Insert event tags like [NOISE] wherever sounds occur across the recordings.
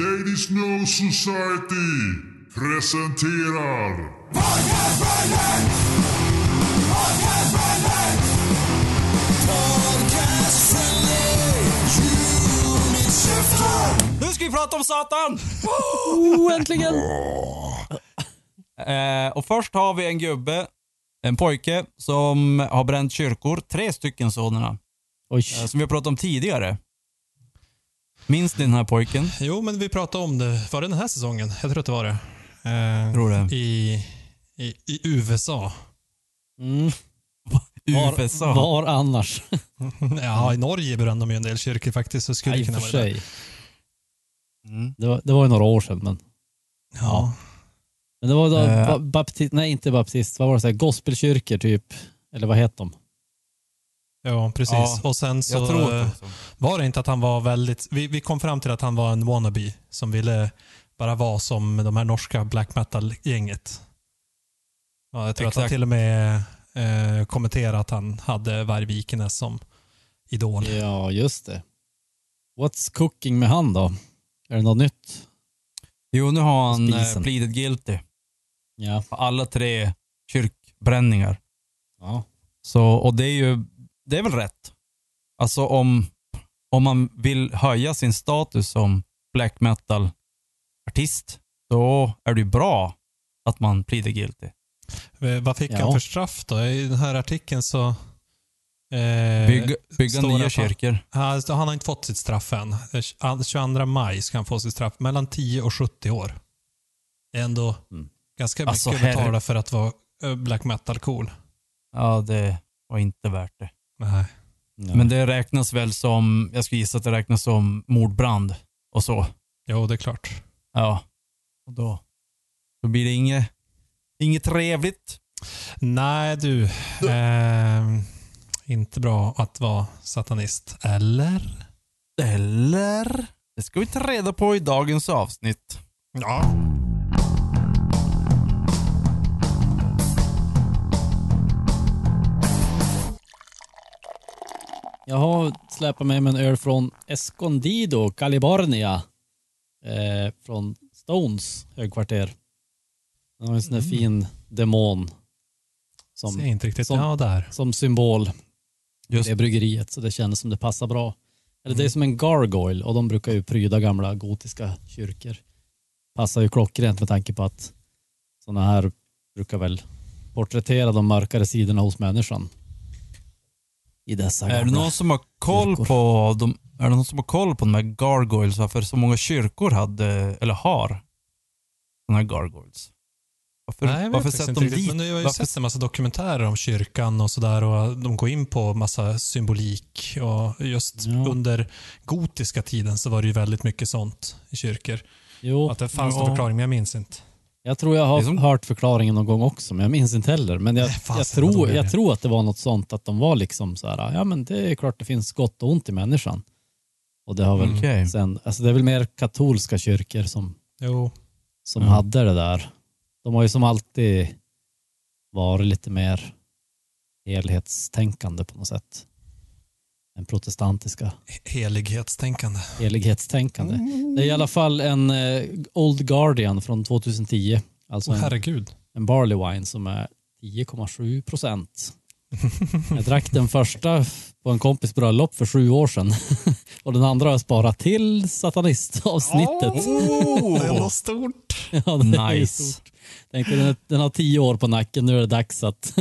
Ladies No Society presenterar Nu ska vi prata om Satan! Oh, äntligen! Eh, och först har vi en gubbe, en pojke, som har bränt kyrkor. Tre stycken sådana. Oj. Eh, som vi har pratat om tidigare. Minns ni den här pojken? Jo, men vi pratade om det. Var det den här säsongen? Jag tror att det var det. Eh, Tror det. I, i, I USA. Mm. Var, USA. var annars? [LAUGHS] Ja, i Norge brände de ju en del kyrkor faktiskt. Så skulle Ja, det kunna för vara det. sig. Mm. Det var, det var ju några år sedan, men, Ja. men det var då Eh. ba, baptist, nej inte baptist, vad var det, så här, gospelkyrkor typ, eller vad heter de? Ja, precis. Ja, och sen så Jag tror att det eh, var så. var det inte att han var väldigt... Vi, vi kom fram till att han var en wannabe som ville bara vara som de här norska black metal-gänget. Ja, jag tror att han Exakt. till och med eh, kommenterade att han hade Varg Vikernes som idol. Ja, just det. What's cooking med han då? Är det något nytt? Jo, nu har han eh, Spisen. pleaded guilty Ja. alla tre kyrkbränningar. ja. Så, och det är ju, det är väl rätt. Alltså om, om man vill höja sin status som black metal-artist, då är det ju bra att man pleaded guilty. Eh, Vad fick Ja. han för straff då? I den här artikeln så... Eh, Bygga, bygga nya på- kyrkor. han, han har inte fått sitt straff än. Eh, 22 maj ska han få sitt straff. Mellan 10 och 70 år. Det är ändå Mm. ganska Alltså, mycket att betala för att vara eh, black metal cool. Ja, det var inte värt det. Nej. Men det räknas väl som, jag skulle gissa att det räknas som mordbrand och så. Jo, det är klart. Ja. Och då, då blir det inget, inget trevligt. Nej du. Eh, inte bra att vara satanist. Eller? Eller? Det ska vi ta reda på i dagens avsnitt. Ja. Jag har släpat med mig en öl från Escondido, California. Eh, från Stones högkvarter. Den har en sån här Mm. fin demon. Som, Ser inte riktigt. som- Ja, där. som symbol. Just Det bryggeriet, så det kändes som det passar bra. Eller det är Mm. som en gargoyle och de brukar ju pryda gamla gotiska kyrkor. Passar ju klockrent med tanke på att sådana här brukar väl porträttera de mörkare sidorna hos människan. I dessa Är det någon som har koll kyrkor. på de, är det någon som har koll på de här gargoyles, varför så många kyrkor hade, eller har, sådana här gargoyles? Varför, Nej, jag varför sätter de dit? Men jag har ju varför, sett en massa dokumentärer om kyrkan och sådär och de går in på massa symbolik och just Ja. under gotiska tiden så var det ju väldigt mycket sånt i kyrkor. Jo, Att det fanns Ja. en förklaring, men jag minns inte. Jag tror jag har som- hört förklaringen någon gång också, men jag minns inte heller. Men jag, fasen, jag, tror, jag tror att det var något sånt att de var liksom så här, ja men det är klart det finns gott och ont i människan. Och det har väl Okej. sen, alltså det är väl mer katolska kyrkor som Jo, som Mm. hade det där. De har ju som alltid varit lite mer helhetstänkande på något sätt. En protestantiska he- helighetstänkande. helhetstänkande. Det är i alla fall en eh, Old Guardian från 2010. Alltså en, herregud. en Barley Wine som är 10,7 procent. [LAUGHS] Jag drack den första på en kompis bröllop för sju år sedan. [LAUGHS] Och den andra har jag sparat till satanistavsnittet. Oh, det är något stort. [LAUGHS] Ja, det är Nice. stort. Tänkte, den, den har tio år på nacken, nu är det dags att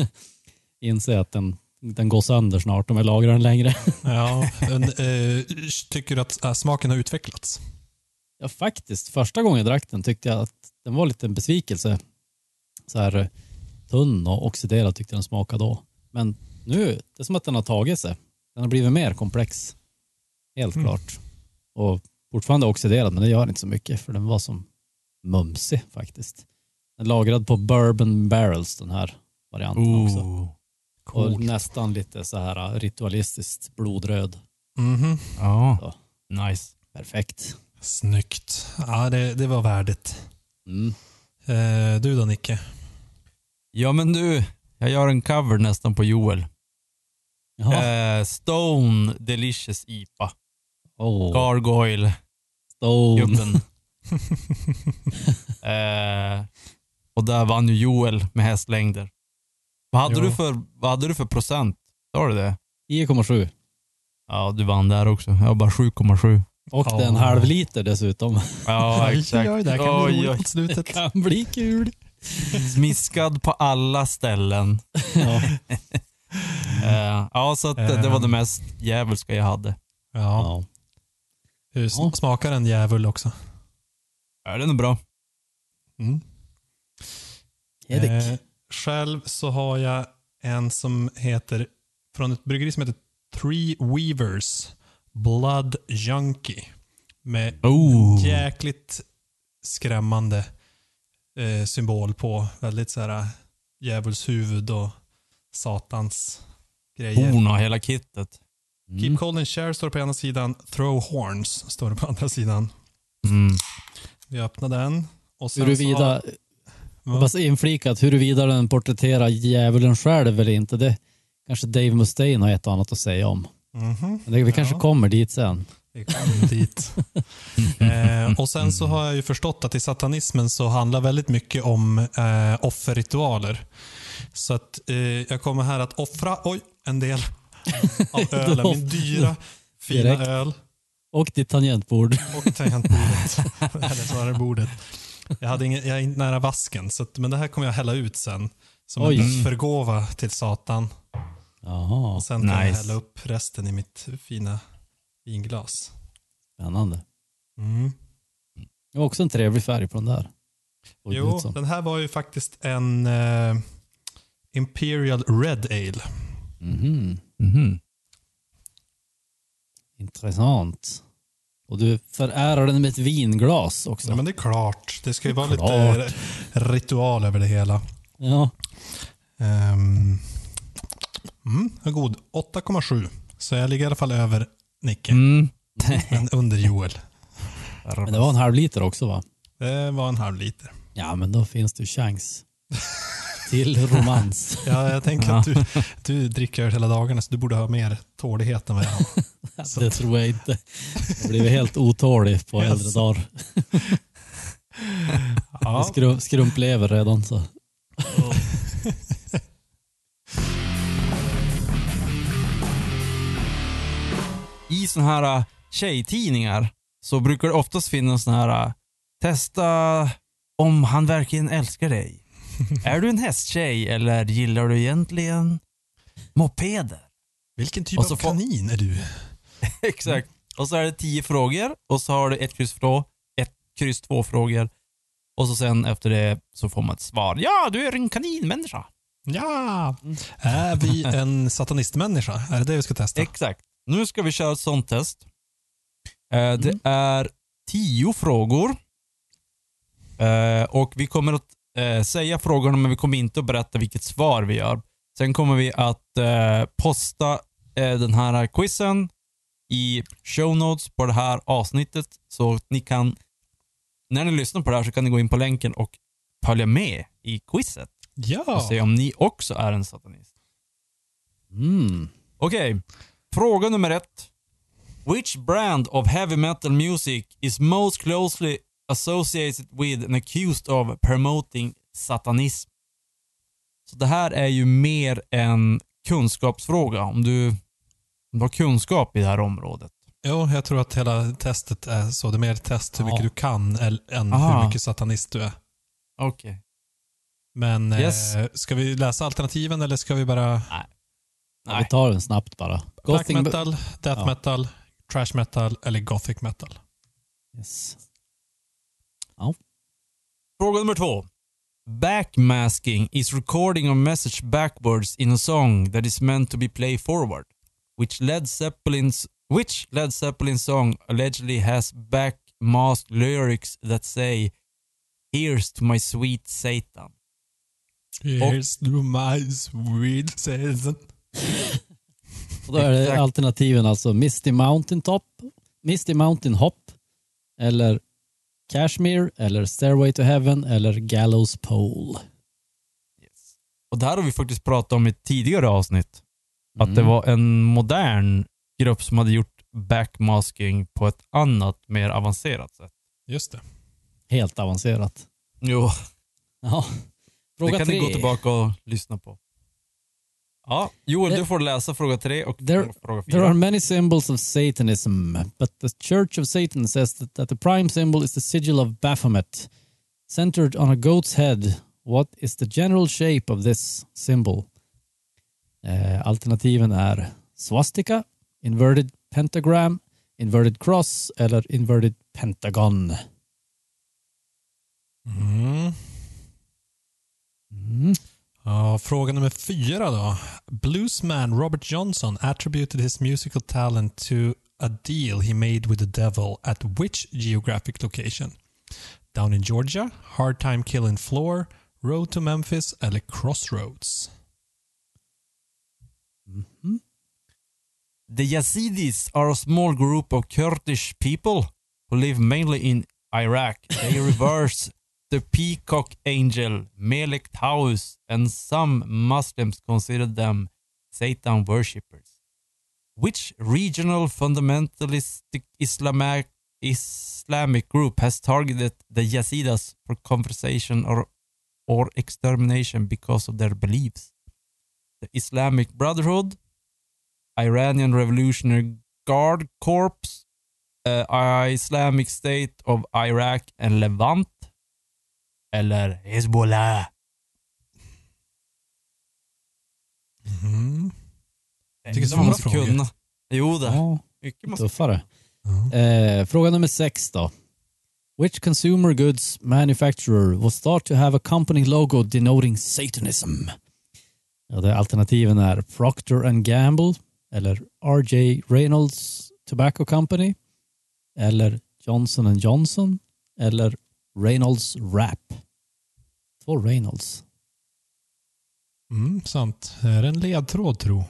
inse att den, den går sönder snart om jag lagrar den längre. [LAUGHS] Ja, men, eh, tycker du att äh, smaken har utvecklats? Ja, faktiskt. Första gången jag drack den tyckte jag att den var lite en besvikelse. Så här eh, tunn och oxiderad tyckte den smakade då. Men nu, det är som att den har tagit sig. Den har blivit mer komplex. Helt Mm. klart. Och fortfarande oxiderad, men det gör inte så mycket för den var som mumsig faktiskt. Den är lagrad på bourbon barrels den här varianten också. Ooh. Och Coolt. nästan lite så här äh, ritualistiskt blodröd. Mhm. Ja, Så. nice. Perfekt. Snyggt. Ja, det, det var värdigt. Mm. Eh, du då Nicke? Ja men du, jag gör en cover nästan på Joel. Eh, Stone Delicious IPA. Oh, Gargoyle, Stone. gubben. [LAUGHS] eh, och där vann ju Joel med hästlängder. Vad hade, Jo. du för, vad hade du för procent? Sa du det? 10,7. Ja, du vann där också. Jag har bara 7,7. Och det är en halv liter dessutom. Ja, [LAUGHS] exakt. Oj, det kan bli Oj, roligt oj. på slutet. [LAUGHS] kan bli kul. Smiskad på alla ställen. [LAUGHS] Ja. Eh, ja, så att det, det var det mest djävulska jag hade. Ja. Ja. Hur smakar en djävul också? Ja, den är bra. Mm. Erik. Eh, själv så har jag en som heter, från ett bryggeri som heter Three Weavers Blood Junkie. Med Oh. jäkligt skrämmande eh, symbol på. Väldigt så här djävulshuvud och satans grejer. Horn och hela kittet. Keep Mm. cold and share står på ena sidan. Throw horns står det på andra sidan. Mm. Vi öppnar den. Och sen Huruvida, Så har, bara inflikat, huruvida den porträtterar djävulen själv eller inte, det kanske Dave Mustaine har ett och annat att säga om. Mhm. Men det, vi kanske Ja. kommer dit sen. Vi kommer dit. [LAUGHS] eh, och sen så har jag ju förstått att i satanismen så handlar väldigt mycket om eh, offerritualer. Så att eh, jag kommer här att offra, oj, en del av [LAUGHS] ölen. Min dyra, fina Direkt. öl. Och ditt tangentbord. Och tangentbordet. [LAUGHS] Eller snarare bordet. Jag, hade ingen, jag är inte nära vasken, så att, men det här kommer jag hälla ut sen. Som Oj. en offergåva till Satan. Jaha, Och sen kan jag hälla upp resten i mitt fina vinglas. spännande. Mm. Det var också en trevlig färg på den där. Det Jo, den här var ju faktiskt en eh, Imperial Red Ale. Mhm. Mhm. Intressant. Och du förärar den med ett vinglas också. Ja, men det är klart. Det ska ju vara Klart. lite ritual över det hela. Ja. Um, mm, god. 8,7. Så jag ligger i alla fall över Nicke, Mm. men under Joel. Men det var en halv liter också va? Det var en halv liter. Ja, men då finns det ju chans [LAUGHS] till romans. [LAUGHS] Ja, jag tänker att du, du dricker öl hela dagarna, så du borde ha mer tålighet än vad jag har. [LAUGHS] det tror jag inte. Jag blivit helt otålig på [LAUGHS] äldre Yes. dagar. Ja. Skrum, skrumplever redan så. I såna här äh, tjejtidningar så brukar det oftast finnas såna här äh, testa om han verkligen älskar dig. [LAUGHS] är du en hästtjej eller gillar du egentligen mopeder? Vilken typ av kanin är du? [LAUGHS] Exakt. Och så är det tio frågor och så har du ett kryss två, ett kryss två frågor. Och så sen efter det så får man ett svar. Ja, du är en kaninmänniska. Ja! Är vi en [LAUGHS] satanistmänniska? Är det det vi ska testa? Exakt. Nu ska vi köra ett sånt test. Eh, Mm. Det är tio frågor. Eh, och vi kommer att eh, säga frågorna men vi kommer inte att berätta vilket svar vi gör. Sen kommer vi att eh, posta eh, den här quizen i show notes på det här avsnittet så att ni kan, när ni lyssnar på det här så kan ni gå in på länken och följa med i quizet och Ja! se om ni också är en satanist. Mm. Okej, fråga nummer ett. Which brand of heavy metal music is most closely associated with and accused of promoting satanism? Så det här är ju mer en kunskapsfråga. Om du, om du har kunskap i det här området. Jo, jag tror att hela testet är så. Det är mer ett test hur Ja. mycket du kan än Aha. hur mycket satanist du är. Okej. Men Yes. eh, ska vi läsa alternativen eller ska vi bara... Ja, Nej. vi tar den snabbt bara. Black Gothic- metal, death Ja. metal, trash metal eller gothic metal? Yes. Fråga nummer två. Backmasking is recording a message backwards in a song that is meant to be played forward. Which Led Zeppelin's which Led Zeppelin song allegedly has backmasked lyrics that say Here's to my sweet Satan. Here's to my sweet season. [LAUGHS] Och då är det alternativen alltså Misty Mountain Top, Misty Mountain Hop eller Kashmir eller Stairway to Heaven eller Gallows Pole. Yes. Och det här har vi faktiskt pratat om i ett tidigare avsnitt. Att Mm. det var en modern grupp som hade gjort backmasking på ett annat, mer avancerat sätt. Just det. Helt avancerat. Jo, Ja. det Fråga kan tre. ni gå tillbaka och lyssna på. Ja, Joel, du får läsa fråga tre och There- fråga There are fyra. many symbols of Satanism, but the Church of Satan says that, that the prime symbol is the sigil of Baphomet, centered on a goat's head. What is the general shape of this symbol? Eh, alternativen är swastika, inverted pentagram, inverted cross eller inverted pentagon. Mm. Mm. Ja, fråga nummer fyra då. Bluesman Robert Johnson attributed his musical talent to a deal he made with the devil at which geographic location? Down in Georgia, Hard Time Killing Floor, Road to Memphis eller Crossroads? Mhm. The Yazidis are a small group of Kurdish people who live mainly in Iraq. They [LAUGHS] reverse the peacock angel, Melek Taus, and some Muslims consider them Satan worshippers. Which regional fundamentalistic Islamic, Islamic group has targeted the Yazidis for conversation or, or extermination because of their beliefs? The Islamic Brotherhood, Iranian Revolutionary Guard Corps, uh, Islamic State of Iraq and Levant eller Hezbollah. Mm. Det tycker är svåra måste frågor. kunna. Jo, det. Ja, Mycket måste tuffare. Ja. Eh, fråga nummer sex då. Which consumer goods manufacturer was thought to have a company logo denoting Satanism? Ja, det alternativen är Procter and Gamble eller RJ Reynolds Tobacco Company eller Johnson Johnson eller Reynolds Wrap. Två Reynolds. Mm, sant. Är det en ledtråd tro?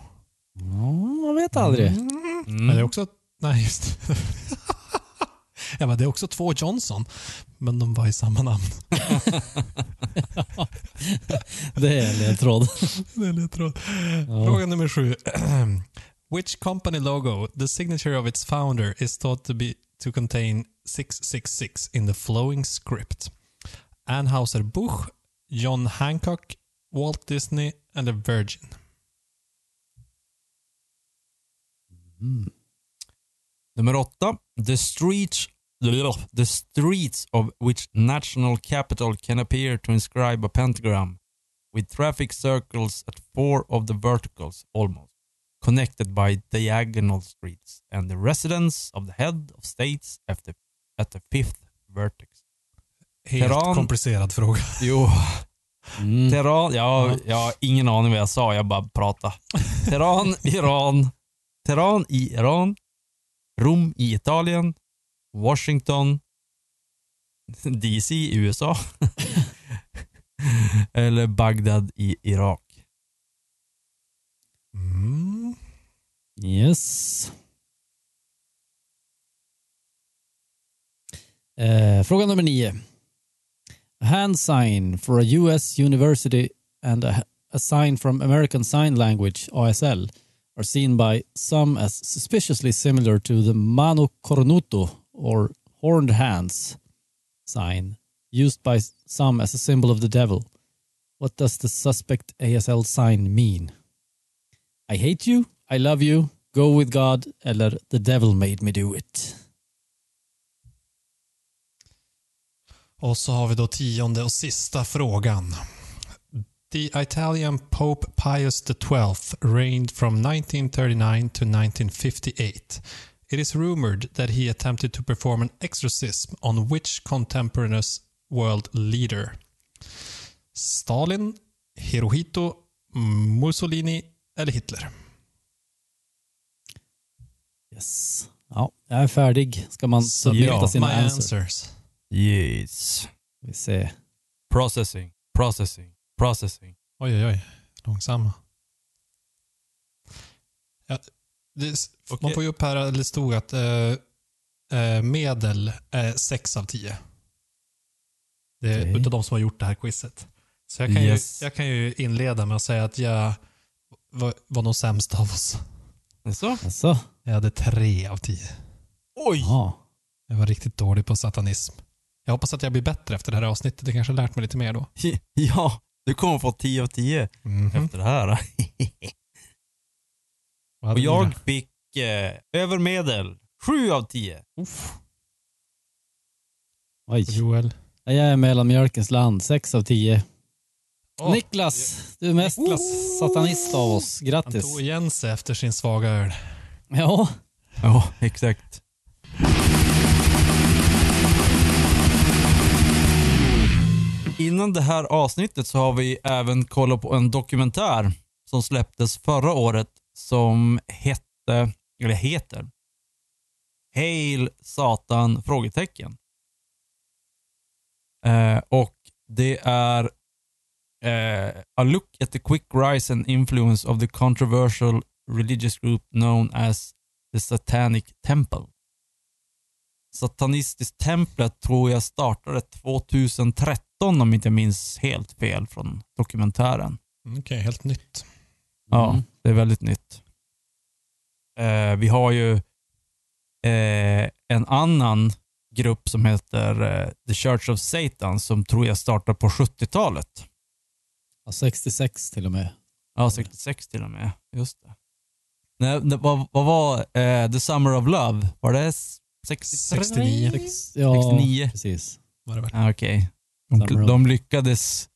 Ja, man vet aldrig. Mm. Mm. Men det är också... Nej, just. [LAUGHS] Ja, men det är också två Johnson, men de var i samma namn. [LAUGHS] Det är en ledtråd. [LAUGHS] Det är ledtråd. Ja. Fråga nummer sju. [CLEARS THROAT] Which company logo, the signature of its founder, is thought to be to contain 666 in the flowing script? Anheuser-Busch, John Hancock, Walt Disney eller Virgin? Mm. Nummer åtta. The streets, the streets of which national capital can appear to inscribe a pentagram with traffic circles at four of the verticals almost, connected by diagonal streets, and the residence of the head of states at the, at the fifth vertex. Helt Teheran. komplicerad fråga. [LAUGHS] Jo, Mm. Teheran, ja, jag har ingen aning vad jag sa, jag bara pratade. Teheran, [LAUGHS] Iran. Teheran i Iran. Rom i Italien. Washington. [LAUGHS] DC i USA. Eller Bagdad i Irak. Mm. Yes. Eh, fråga nummer nio. A hand sign for a US university and a, a sign from American Sign Language, ASL, are seen by some as suspiciously similar to the mano cornuto or horned hands sign used by some as a symbol of the devil. What does the suspect ASL sign mean? I hate you, I love you, go with God eller the devil made me do it. Och så har vi då tionde och sista frågan. The Italian Pope Pius XII reigned from 1939 to 1958. It is rumored that he attempted to perform an exorcism on which contemporaneous world leader? Stalin, Hirohito, Mussolini eller Hitler? Yes. Ja, jag är färdig. Ska man submitta Ja, sina my answers? answers. Yes. Vi ser. Processing, processing, processing. Oj, oj, oj. Långsamma. Ja, det, Man Okej. får ju upp här, det stod att eh, eh, medel är 6 av 10. Det är Okej. utav de som har gjort det här quizet. Så jag kan, Yes. ju, jag kan ju inleda med att säga att jag var, var nog sämst av oss. Så? Alltså, Jag hade 3 av 10. Oj! ja. Jag var riktigt dålig på satanism. Jag hoppas att jag blir bättre efter det här avsnittet. Jag kanske har lärt mig lite mer då. [LAUGHS] Ja, du kommer få 10 av 10 Mhm. efter det här. [LAUGHS] Och jag fick eh, övermedel. 7 av 10. Oj. Joel. Jag är mellanmjölkens land, 6 av 10. Åh, Niklas, du är mest Niklas. satanist av oss. Han Grattis. tog igen sig efter sin svaga öl. Ja, Ja, exakt. Innan det här avsnittet så har vi även kollat på en dokumentär som släpptes förra året som hette, eller heter, Hail Satan? frågetecken. Eh, och det är eh, A look at the quick rise and influence of the controversial religious group known as The Satanic Temple. Satanistiskt templet tror jag startade 2013 om inte jag minns helt fel från dokumentären. Mm, Okej, helt nytt. Ja, Mm. det är väldigt nytt. Eh, vi har ju eh, en annan grupp som heter eh, The Church of Satan som tror jag startade på 70-talet. Ja, 66 till och med. Ja, 66 till och med. Just det. Nej, det vad, vad var eh, The Summer of Love? Var det 63? 69 Sex, ja, 69. precis. var det väl. Ah, Okej. Summer De, de lyckades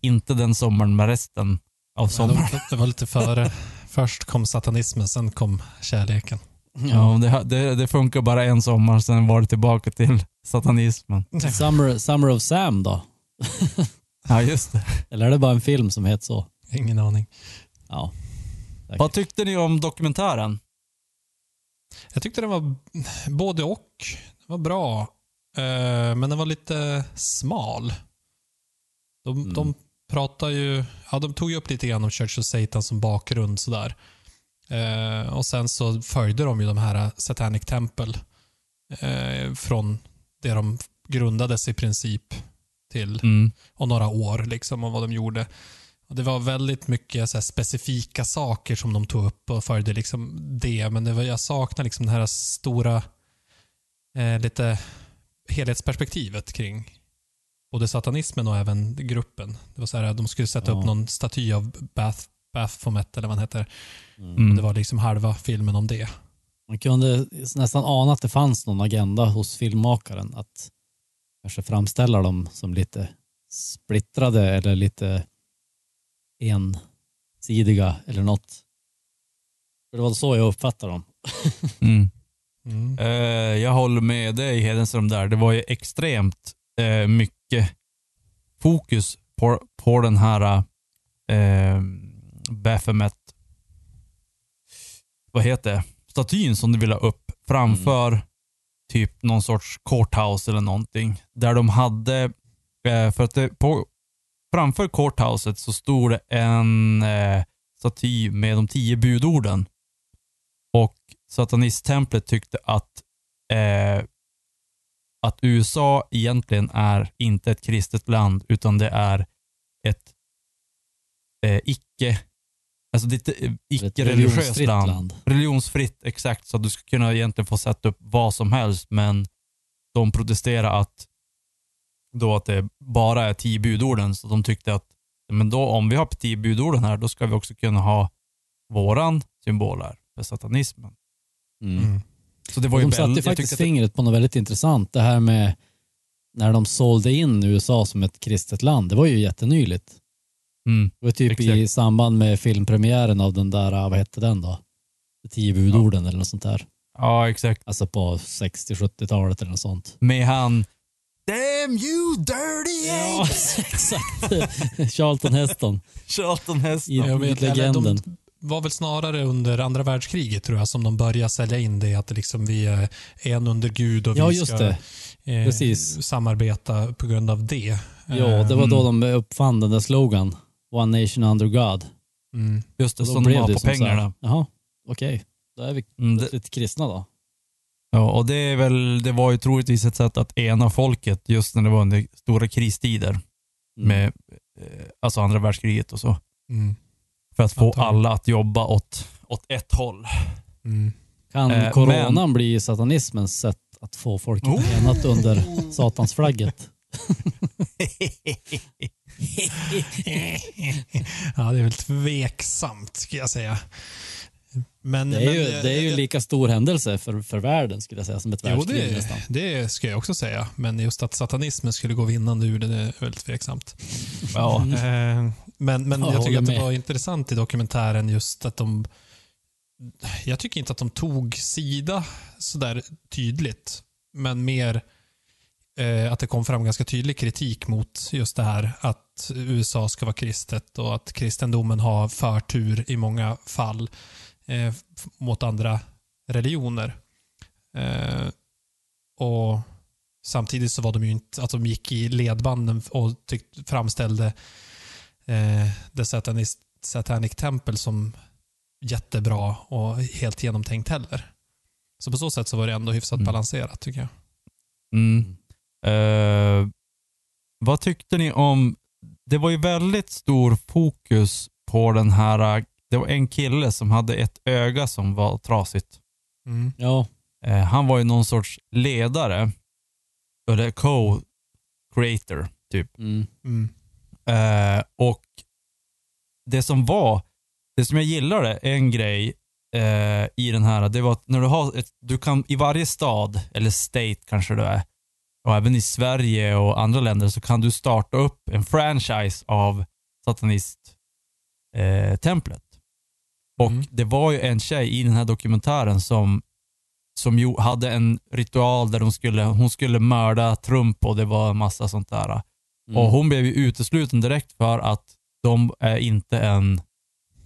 inte den sommaren med resten av sommaren. Ja, Det var lite före. [LAUGHS] Först kom satanismen, sen kom kärleken. Ja, det, det, det funkar bara en sommar, sen var det tillbaka till satanismen. Summer, Summer of Sam då? [LAUGHS] [LAUGHS] Ja, just det. Eller är det bara en film som heter så? Ingen aning. Ja. säkert. Vad tyckte ni om dokumentären? Jag tyckte den var både och. Den var bra, eh, men den var lite smal. De, Mm. de pratar ju, ja de tog ju upp lite grann om Church of Satan som bakgrund sådär. Eh, och sen så följde de ju de här Satanic Temple eh, från det de grundades i princip till Mm. och några år liksom och vad de gjorde. Och det var väldigt mycket så specifika saker som de tog upp och följde liksom det. Men det var, jag saknar liksom det här stora, eh, lite helhetsperspektivet kring både satanismen och även gruppen. Det var så här, de skulle sätta Ja. upp någon staty av Bath, Baphomet eller vad han heter. Mm. Och det var liksom halva filmen om det. Man kunde nästan ana att det fanns någon agenda hos filmmakaren att kanske framställa dem som lite splittrade eller lite ensidiga eller något. För det var så jag uppfattade dem. [LAUGHS] Mm. Mm. Eh, jag håller med dig Hedenström där. Det var ju extremt eh, mycket fokus på, på den här eh, Baphomet, vad heter det, statyn som du vill ha upp framför typ någon sorts courthouse eller någonting. Där de hade, eh, för att det, på, framför courthouset så stod det en eh, staty med de tio budorden. Och satanisttemplet tyckte att, eh, att USA egentligen är inte ett kristet land utan det är ett eh, icke, alltså det är ett, eh, icke-religiöst religionsfritt land. land. Religionsfritt, exakt. Så att du ska kunna egentligen få sätta upp vad som helst men de protesterar att då att det bara är tio budorden så de tyckte att men då om vi har tio budorden här då ska vi också kunna ha våran symbol här för satanismen. Mm. Mm. Så det var ju de satte faktiskt fingret på något väldigt intressant. Det här med när de sålde in USA som ett kristet land. Det var ju jättenyligt. Mm, Det var typ i Exakt. samband med filmpremiären av den där, vad hette den då? De tio budorden eller något sånt där. ja exakt. Alltså på 60-70-talet eller något sånt. Med han Damn you dirty Ja, apes! [LAUGHS] exakt. Charlton Heston [LAUGHS] Charlton Heston. i, Jag i vet, legenden. de var väl snarare under andra världskriget tror jag som de började sälja in det att liksom vi är en under Gud och Ja, vi just ska det. eh, samarbeta på grund av det. Ja, det var då de uppfann den där slogan. One nation under God. Mm. Just det, som de har det på pengarna. Jaha, okej. Då är vi Mm, det, plötsligt kristna då. ja, och det, är väl, det var ju troligtvis ett sätt att ena folket just när det var under stora kristider. Mm. Med eh, alltså andra världskriget och så. Mm. För att få Antagligen. alla att jobba åt, åt ett håll. Mm. Kan Eh, coronan bli satanismens sätt Att få folk Oh. enat under satansflagget. [LAUGHS] [LAUGHS] ja, det är väl tveksamt ska jag säga. Men, Det är ju, men, det är ju eh, lika stor händelse för, för världen skulle jag säga, som ett Jo, världskrig det, nästan. det ska jag också säga. Men just att satanismen skulle gå vinnande ur det, det är väldigt tveksamt. Ja. Eh, Men, men Ja, jag jag tycker att det med. var intressant i dokumentären just att de... Jag tycker inte att de tog sida sådär tydligt, men mer eh, att det kom fram ganska tydlig kritik mot just det här att USA ska vara kristet och att kristendomen har förtur i många fall eh, mot andra religioner. Eh, och Samtidigt så var de ju inte, att de gick i ledbanden och tyck, framställde eh, The Satanist, Satanic Temple som jättebra och helt genomtänkt heller. Så på så sätt så var det ändå hyfsat Mm. balanserat tycker jag. Mm. Eh, vad tyckte ni om, det var ju väldigt stor fokus på den här, det var en kille som hade ett öga som var trasigt. Mm. Ja, Eh, han var ju någon sorts ledare, eller co-creator typ. mm. Mm. Eh, och det som var, det som jag gillade, en grej eh, i den här, det var att när du har ett, du kan i varje stad, eller state kanske det är, och även i Sverige och andra länder så kan du starta upp en franchise av satanist-templet. Eh, och Mm. det var ju en tjej i den här dokumentären som, som hade en ritual där hon skulle, hon skulle mörda Trump och det var en massa sånt där. Mm. Och hon blev ju utesluten direkt för att de är inte en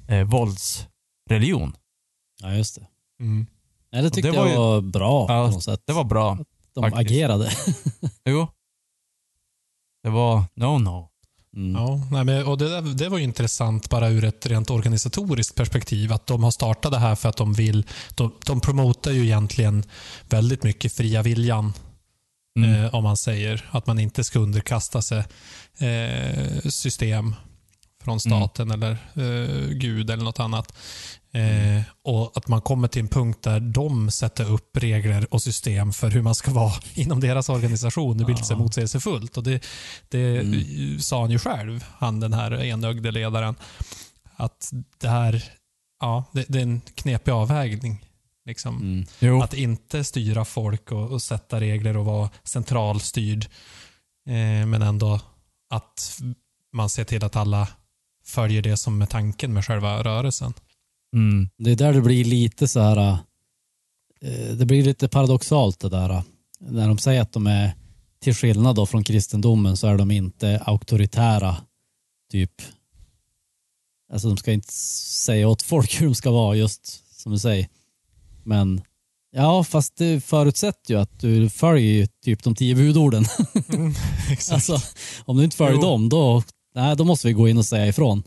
eh, våldsreligion. Ja, just det. Mm. Nej, det tyckte det var jag ju- var bra Ja, på något sätt. Det var bra. De faktiskt. agerade. [LAUGHS] Jo. Det var no no. Mm. Ja, nej, men, och det, det var ju intressant bara ur ett rent organisatoriskt perspektiv. Att de har startat det här för att de vill... De, de promotar ju egentligen väldigt mycket fria viljan. Mm. Eh, om man säger att man inte ska underkasta sig eh, system från staten eller eh, Gud eller något annat. Eh, och att man kommer till en punkt där de sätter upp regler och system för hur man ska vara [LAUGHS] inom deras organisation. Det blir lite motsägelsefullt. Och det, det Mm. sa han ju själv, han den här enögde ledaren. Att det här, ja, det, det är en knepig avvägning. Liksom. Mm. Att inte styra folk och, och sätta regler och vara centralstyrd. Eh, men ändå att man ser till att alla följer det som är tanken med själva rörelsen. Mm. Det är där det blir lite så här. eh, Det blir lite paradoxalt det där. När de säger att de är, till skillnad då från kristendomen, så är de inte auktoritära. Typ. Alltså de ska inte säga åt folk [LAUGHS] hur de ska vara, just som du säger. Men ja, fast det förutsätter ju att du följer typ de tio budorden. [LAUGHS] [LAUGHS] Exakt. Alltså, om du inte följer Jo. dem, då, nej, då måste vi gå in och säga ifrån.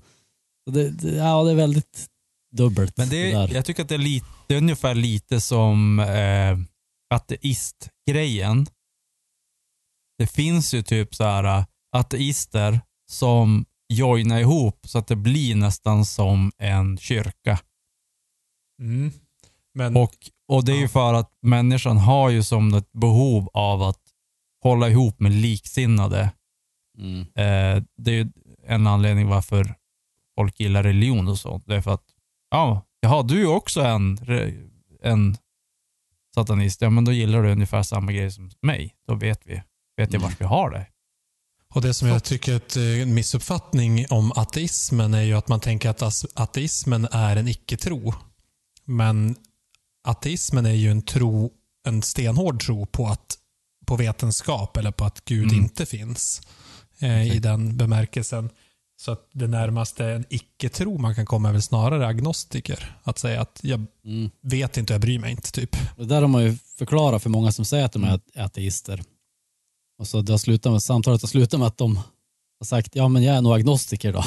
Det, det, ja, det är väldigt dubbelt. Men det, där. jag tycker att det är, lite, det är ungefär lite som eh, ateistgrejen. Det finns ju typ så här eh, ateister som joinar ihop så att det blir nästan som en kyrka. Mm. Men, Och, och det är ju Ja. för att människan har ju som ett behov av att hålla ihop med liksinnade. Mm. Eh, det är ju en anledning varför folk gillar religion och sånt. Det är för att, ja, jaha, du är också en, en satanist. Ja, men då gillar du ungefär samma grej som mig. Då vet vi, vet jag vart vi har det. och det som jag tycker är eh, en missuppfattning om ateismen är ju att man tänker att ateismen är en icke-tro. Men ateismen är ju en tro, en stenhård tro på att på vetenskap eller på att Gud Mm. inte finns eh, i den bemärkelsen. Så att det närmaste en icke-tro man kan komma är väl snarare agnostiker. Att säga att jag Mm. vet inte jag bryr mig inte. typ. Det där har man ju förklarat för många som säger att de Mm. är ateister. Och så det har slutat med, samtalet har slutat med att de har sagt ja men jag är nog agnostiker då.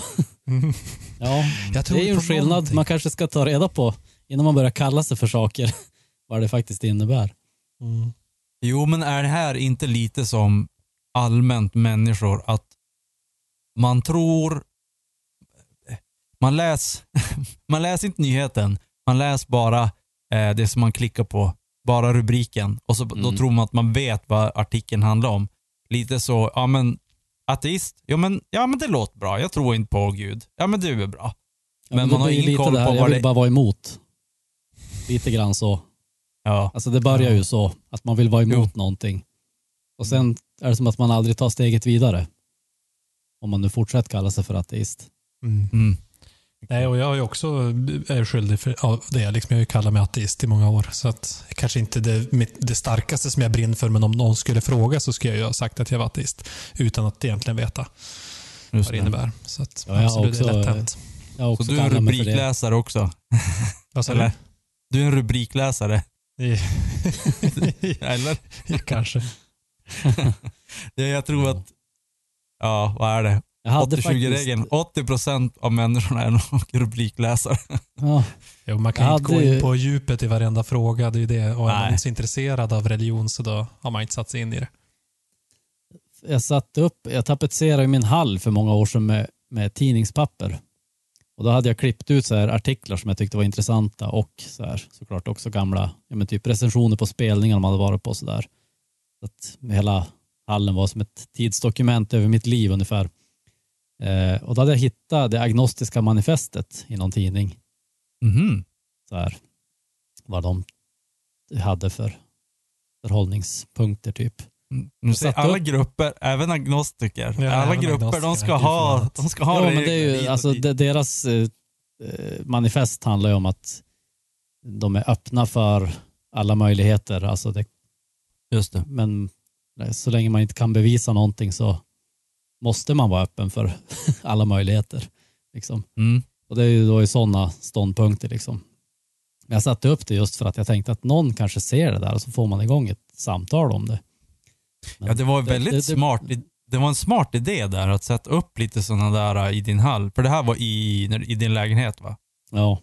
[LAUGHS] Ja, Jag tror det är ju en skillnad någonting. man kanske ska ta reda på innan man börjar kalla sig för saker. [LAUGHS] Vad det faktiskt innebär. Mm. Jo, men är det här inte lite som allmänt människor att man tror, man läser, [LAUGHS] man läser inte nyheten, man läser bara eh, det som man klickar på bara rubriken och så, då Mm. tror man att man vet vad artikeln handlar om. Lite så, ja men ateist, ja men, ja men det låter bra, jag tror inte på Gud. Ja men det är bra. Ja, Men det man har ingen koll det här, på Jag vad vill det- bara vara emot. Lite grann så. Ja. Alltså det börjar ju så, att man vill vara emot Jo. någonting. Och sen är det som att man aldrig tar steget vidare. Om man nu fortsätter kalla sig för ateist. Mm. Mm. Nej, och jag är ju också är skyldig för det. Liksom, jag har ju kallat mig ateist i många år. Så att, kanske inte det, mitt, det starkaste som jag brinner för, men om någon skulle fråga så skulle jag ju ha sagt att jag var ateist. Utan att egentligen veta Just vad det det. innebär. Så att, Ja, jag absolut, det är också- lätt hänt. Så också du är en rubrikläsare också? Vad sa Eller? du? Du är en rubrikläsare? [LAUGHS] Eller? [LAUGHS] Kanske. [LAUGHS] Ja, jag tror att, ja vad är det? Jag hade 80-20-regeln. 80% av människorna är nog [LAUGHS] rubrikläsare. Ja, Jo, man kan Jag ju inte gå in på djupet i varenda fråga. Det är ju det. Och är man inte så intresserad av religion så då har man inte satt sig in i det. jag satte upp, jag tapetserade i min hall för många år sedan med, med tidningspapper. Och då hade jag klippt ut så här artiklar som jag tyckte var intressanta och så här, såklart också gamla ja, men typ recensioner på spelningar man hade varit på. Så där. Så att hela hallen var som ett tidsdokument över mitt liv ungefär. Eh, och då hade jag hittat det agnostiska manifestet i någon tidning. Mhm. Så här, vad de hade för förhållningspunkter typ. Mm. Nu säger alla upp- grupper, även agnostiker, Ja, alla även grupper de agnostikerna, ska ha, de ska ha Ja, men det är ju, alltså, de, deras eh, eh, manifest handlar ju om att de är öppna för alla möjligheter. Alltså det, Just det. men så länge man inte kan bevisa någonting så måste man vara öppen för [LAUGHS] alla möjligheter. Liksom. Mm. Och det är ju då i sådana ståndpunkter. Liksom. Jag satte upp det just för att jag tänkte att någon kanske ser det där och så får man igång ett samtal om det. Men Ja, det var väldigt det- det- smart. Det var en smart idé där att sätta upp lite sådana där i din hall. För det här var i, i din lägenhet va? Ja,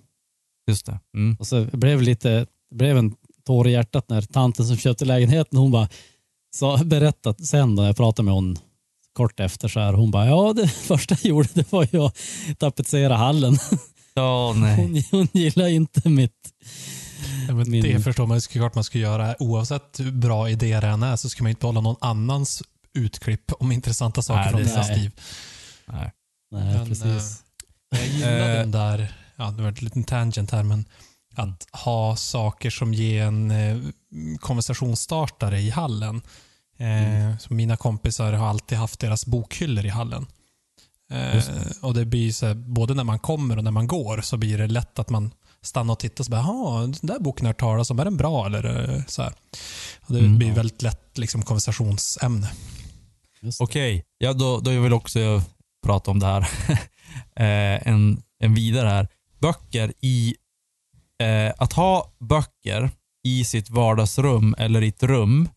Just det. Mm. Och så blev lite, det blev en tår i hjärtat när tanten som köpte lägenheten, hon bara sa, berättat sen då jag pratade med hon kort efter så här, hon bara ja det [LAUGHS] första jag gjorde det var ju att tapetsera hallen. Ja, [LAUGHS] nej. Hon, hon gillar inte mitt, Ja, men Min- Det förstår man ju såklart man ska göra. Oavsett hur bra idé det än är så ska man inte behålla någon annans utklipp om intressanta saker Nej, från det deras liv. nej. nej Men, precis. Jag gillar Eh. den där, ja det var en liten tangent här, men att ha saker som ger en eh, konversationsstartare i hallen. Eh, så mina kompisar har alltid haft deras bokhyllor i hallen. Eh, och det blir så här, både när man kommer och när man går så blir det lätt att man stannar och tittar och så bara, den där boken har talas om, är den bra? Eller eh, så här. Och det Mm. blir väldigt lätt liksom, konversationsämne. Okej, ja, då, då jag vill också prata om det här. [LAUGHS] eh, en, en vidare här. Böcker i... Eh, att ha böcker i sitt vardagsrum eller i ett rum.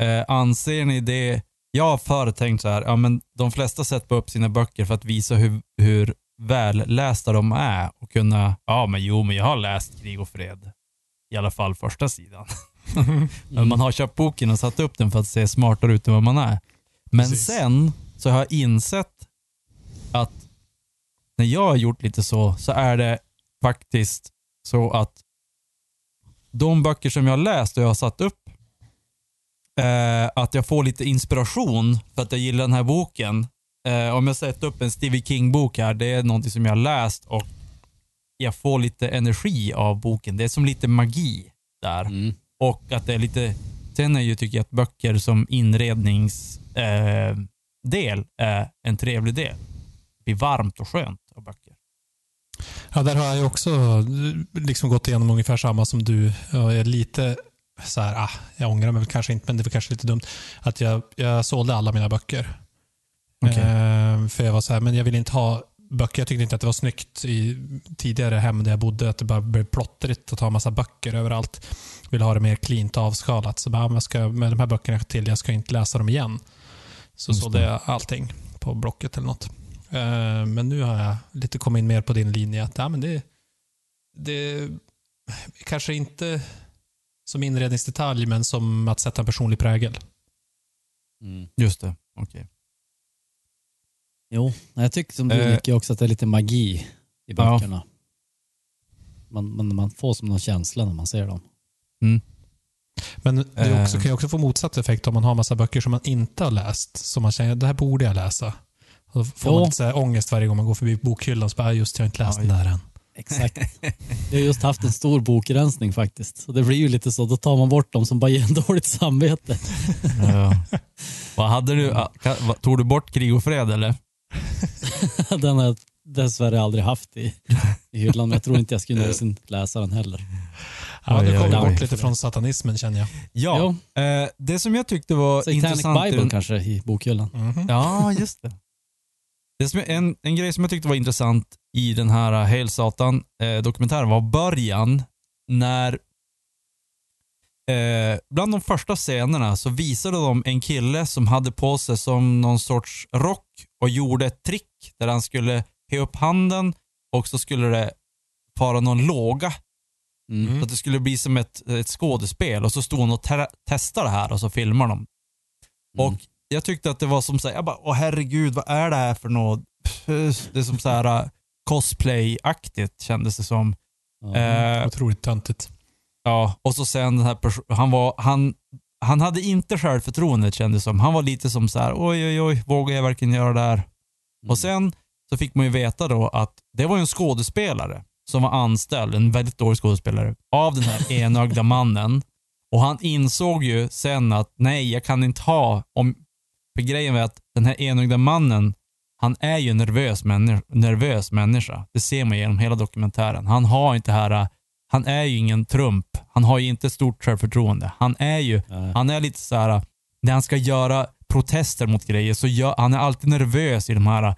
Eh, anser ni det... Jag har förr tänkt så här, ja, men de flesta sätter upp sina böcker för att visa hur, hur vällästa de är och kunna, ja men jo men jag har läst Krig och fred. I alla fall första sidan. [LAUGHS] Men man har köpt boken och satt upp den för att se smartare ut än vad man är. Men Precis. sen så har jag insett att när jag har gjort lite så, så är det faktiskt så att de böcker som jag har läst och jag har satt upp, eh, att jag får lite inspiration för att jag gillar den här boken. Eh, om jag sätter upp en Stevie King-bok här, det är någonting som jag har läst och jag får lite energi av boken. Det är som lite magi där. Mm. Och att det är lite, sen är ju tycker jag att böcker som inredningsdel eh, är en trevlig del. Det blir varmt och skönt av böcker. Ja, där har jag också eh, liksom gått igenom ungefär samma som du. Jag är lite så här, ah, jag ångrar mig kanske inte, men det var kanske lite dumt. Att jag, jag sålde alla mina böcker. Okej. Eh, för jag var så här, men jag vill inte ha böcker. Jag tyckte inte att det var snyggt i tidigare hem där jag bodde, att det bara blev plottrigt att ha massa böcker överallt. Vill ha det mer cleant avskalat. Så bara, ah, jag ska, med de här böckerna till, jag ska inte läsa dem igen. Så sålde jag allting på Blocket eller något. Eh, Men nu har jag lite kommit in mer på din linje att ja, men det, det kanske inte som inredningsdetalj, men som att sätta en personlig prägel. Mm. Just det, okej. Jo, jag tycker som du Eh. Nicke också att det är lite magi i Ja. böckerna. Man, man, man får som någon känsla när man ser dem. Men det också, Eh. kan ju också få motsatt effekt om man har massa böcker som man inte har läst. Som man känner, det här borde jag läsa. Och då får Jo. man lite så här ångest varje gång man går förbi bokhyllan. Så bara, "Ah, just jag har inte läst Oj. den där än. Exakt. [LAUGHS] Vi har just haft en stor bokrensning faktiskt. Så det blir ju lite så, då tar man bort dem som bara ger en [LAUGHS] dåligt samvete. Ja. [LAUGHS] Vad hade du? ah, Tog du bort krig och fred eller? Den har jag dessvärre aldrig haft i, i hyllan, men jag tror inte jag skulle någonsin läsa den heller. Ja, du oj. bort lite från satanismen känner jag. Ja. Eh, det som jag tyckte var Satanic intressant... i Bible kanske i bokhyllan. Mhm. Ja, just det. Det som, en, en grej som jag tyckte var intressant i den här uh, Hail Satan-dokumentären var början när eh, bland de första scenerna så visade de en kille som hade på sig som någon sorts rock och gjorde ett trick där han skulle he upp handen och så skulle det fara någon låga Mm. så att det skulle bli som ett, ett skådespel och så stod hon och te- testade det här och så filmar de. Mm. Och jag tyckte att det var som så här, jag bara, åh herregud, vad är det här för något? Det är som så här uh, cosplay-aktigt kändes det som. Ja. Eh, Otroligt töntigt. ja, och så sen den här han var, han, han hade inte självförtroende kändes det som. Han var lite som så här, oj oj oj, vågar jag verkligen göra det här? Mm. Och sen så fick man ju veta då att det var en skådespelare som var anställd, en väldigt dålig skådespelare, av den här enögda mannen. Och han insåg ju sen att nej, jag kan inte ha, om, för grejen var att den här enögda mannen, han är ju en nervös, människa, nervös människa. Det ser man genom hela dokumentären. Han har inte här, han är ju ingen Trump. Han har ju inte stort självförtroende. Han är ju Nej. han är lite så här när han ska göra protester mot grejer så gör, han är alltid nervös i de här eh,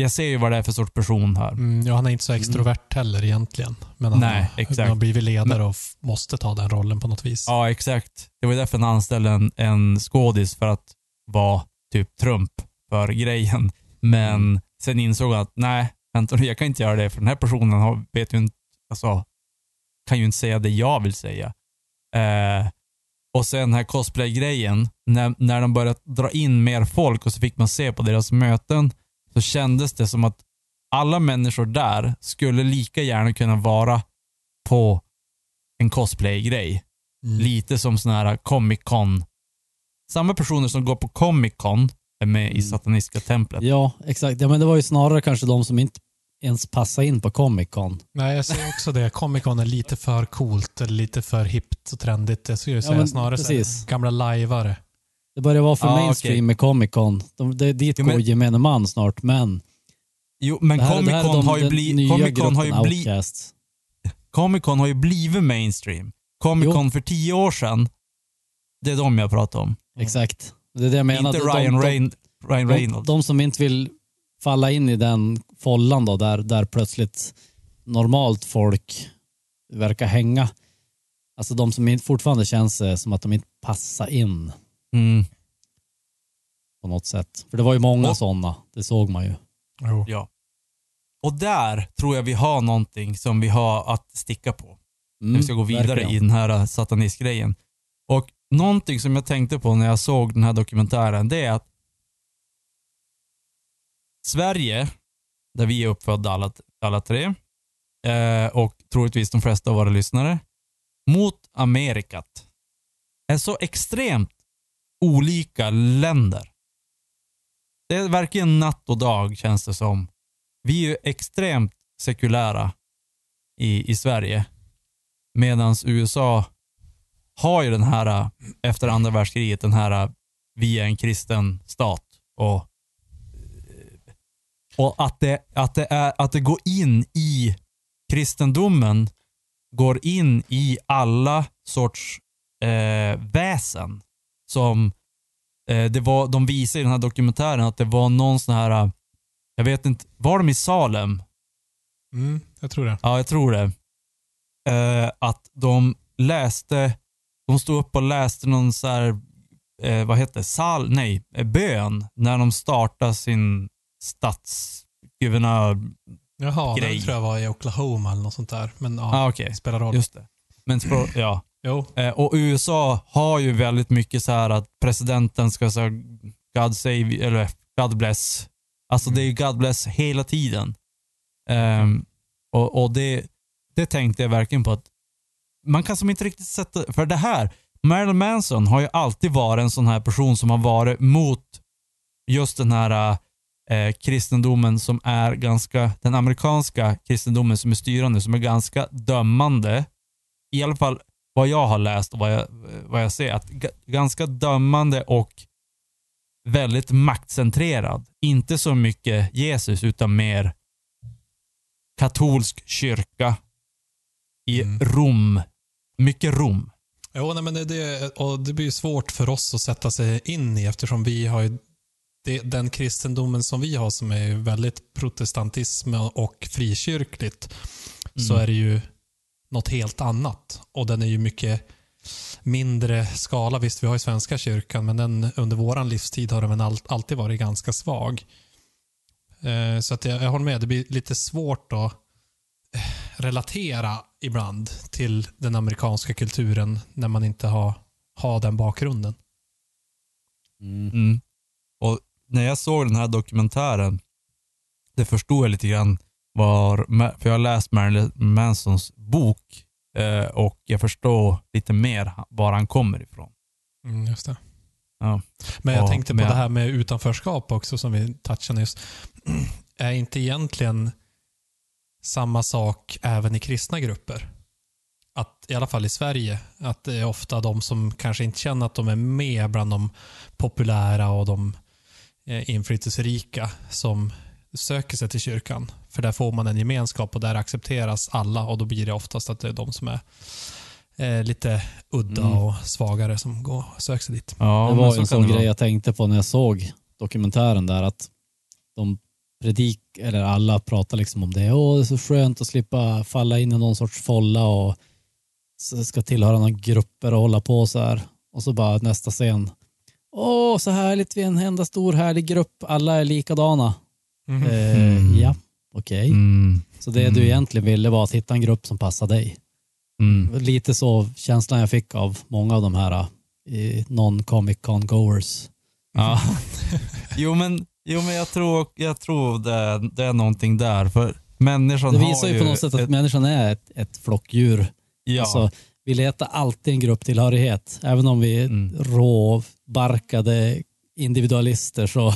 jag ser ju vad det är för sorts person här. Mm, ja, han är inte så extrovert heller egentligen. Men han, Nej, exakt. han har blivit ledare och måste ta den rollen på något vis. Ja, exakt. Det var ju därför han anställde en, en skådis för att vara typ Trump för grejen. Men sen insåg han att nej, vänta nu, jag kan inte göra det för den här personen har, vet ju inte, alltså, kan ju inte säga det jag vill säga. Eh, och sen den här cosplay-grejen, när, när de började dra in mer folk och så fick man se på deras möten, så kändes det som att alla människor där skulle lika gärna kunna vara på en cosplay-grej. Mm. Lite som sån här Comic Con. Samma personer som går på Comic Con är med i Mm. Sataniska templet. Ja, exakt. Ja, men det var ju snarare kanske de som inte ens passade in på Comic Con. Nej, jag ser också det. Comic Con är lite för coolt eller lite för hippt och trendigt. Jag skulle säga men snarare precis. gamla lajvare. Det börjar vara för Ah, mainstream okej. med Comic Con. De, det, dit Jo, går men- gemene man snart, men Jo, men Comic Con de, har ju, den bli, nya Comic Con har ju, gruppen bli, outcasts. Comic Con har ju blivit mainstream. Comic. Con för tio år sedan, det är de jag pratar om. Exakt. Det är det jag menar. Inte De- Ryan, de, Reyn, Ryan de, Reynolds. de, som inte vill falla in i den follan då, där, där plötsligt normalt folk verkar hänga. Alltså de som fortfarande känns eh, som att de inte passar in mm, på något sätt. För det var ju många Och- sådana, det såg man ju. Jo. ja. Och där tror jag vi har någonting som vi har att sticka på. Mm, när vi ska gå vidare verkligen. i den här äh, satanistgrejen. Och någonting som jag tänkte på när jag såg den här dokumentären, det är att Sverige, där vi är uppfödda alla, alla tre, eh, och troligtvis de flesta av våra lyssnare, mot Amerikat, är så extremt olika länder. Det är verkligen natt och dag känns det som. Vi är ju extremt sekulära i, i Sverige. Medan USA har ju den här, äh, efter andra världskriget, den här, äh, vi är en kristen stat. Och, och att, det, att, det är, att det går in i kristendomen, går in i alla sorts eh, väsen. Som eh, det var, de visar i den här dokumentären att det var någon sån här, jag vet inte, var de i Salem? Mm, jag tror det. Ja, jag tror det. Eh, att de läste, de stod upp och läste någon så här, eh, vad heter det, sal, nej, eh, bön när de startade sin statsguvernör. Jaha, Grej. den tror jag var i Oklahoma eller något sånt där. Men ja, Ah, okej, spelar roll. just det. Men [CLEARS THROAT] ja. Jo, Eh, och USA har ju väldigt mycket så här att presidenten ska säga God save, eller God bless. Alltså det är ju God bless hela tiden. Ehm, och och det, det tänkte jag verkligen på att man kan som inte riktigt sätta, för det här, Marilyn Manson har ju alltid varit en sån här person som har varit mot just den här eh, kristendomen som är ganska, den amerikanska kristendomen som är styrande, som är ganska dömande. I alla fall vad jag har läst och vad jag, vad jag ser, att ganska dömande och väldigt maktcentrerad. Inte så mycket Jesus, utan mer katolsk kyrka i Mm. Rom. Mycket Rom. Jo, nej, men det, och det blir svårt för oss att sätta sig in i eftersom vi har ju det, den kristendomen som vi har som är väldigt protestantism och frikyrkligt så Mm. är det ju något helt annat. Och den är ju mycket mindre skala. Visst, vi har ju Svenska kyrkan, men den, under våran livstid har den all, alltid varit ganska svag. Eh, så att jag, jag håller med, det blir lite svårt att eh, relatera ibland till den amerikanska kulturen när man inte har, har den bakgrunden. Mm. Mm. Och när jag såg den här dokumentären, det förstod jag lite grann var, för jag har läst Marilyn Mansons bok eh, och jag förstår lite mer var han kommer ifrån. Mm, just det. Ja. Men jag Och tänkte på med- det här med utanförskap också som vi touchade nyss. [CLEARS THROAT] Är inte egentligen samma sak även i kristna grupper? Att, I alla fall i Sverige, att det är ofta de som kanske inte känner att de är med bland de populära och de eh, inflytelserika som söker sig till kyrkan. För där får man en gemenskap och där accepteras alla och då blir det oftast att det är de som är eh, lite udda Mm. och svagare som går och söker sig dit. Ja, det var en sån grej jag tänkte på när jag såg dokumentären där att de predik, eller alla pratar liksom om det. Åh, det är så skönt att slippa falla in i någon sorts folla och ska tillhöra några grupper och hålla på så här. Och så bara nästa scen. Åh, så härligt, vi är en enda stor härlig grupp. Alla är likadana. Mhm. Eh, Mm. Ja, okej. Mm. Så det Mm. du egentligen ville var att hitta en grupp som passar dig. Mm. Lite så känslan jag fick av många av de här eh, non-comic con goers. Ja. [LAUGHS] jo, men, jo, men jag tror, jag tror det, det är någonting där. För människan Det visar ju på något sätt att ett, människan är ett, ett flockdjur. ja, Alltså, vi letar alltid en grupptillhörighet. Även om vi är Mm. råbarkade individualister så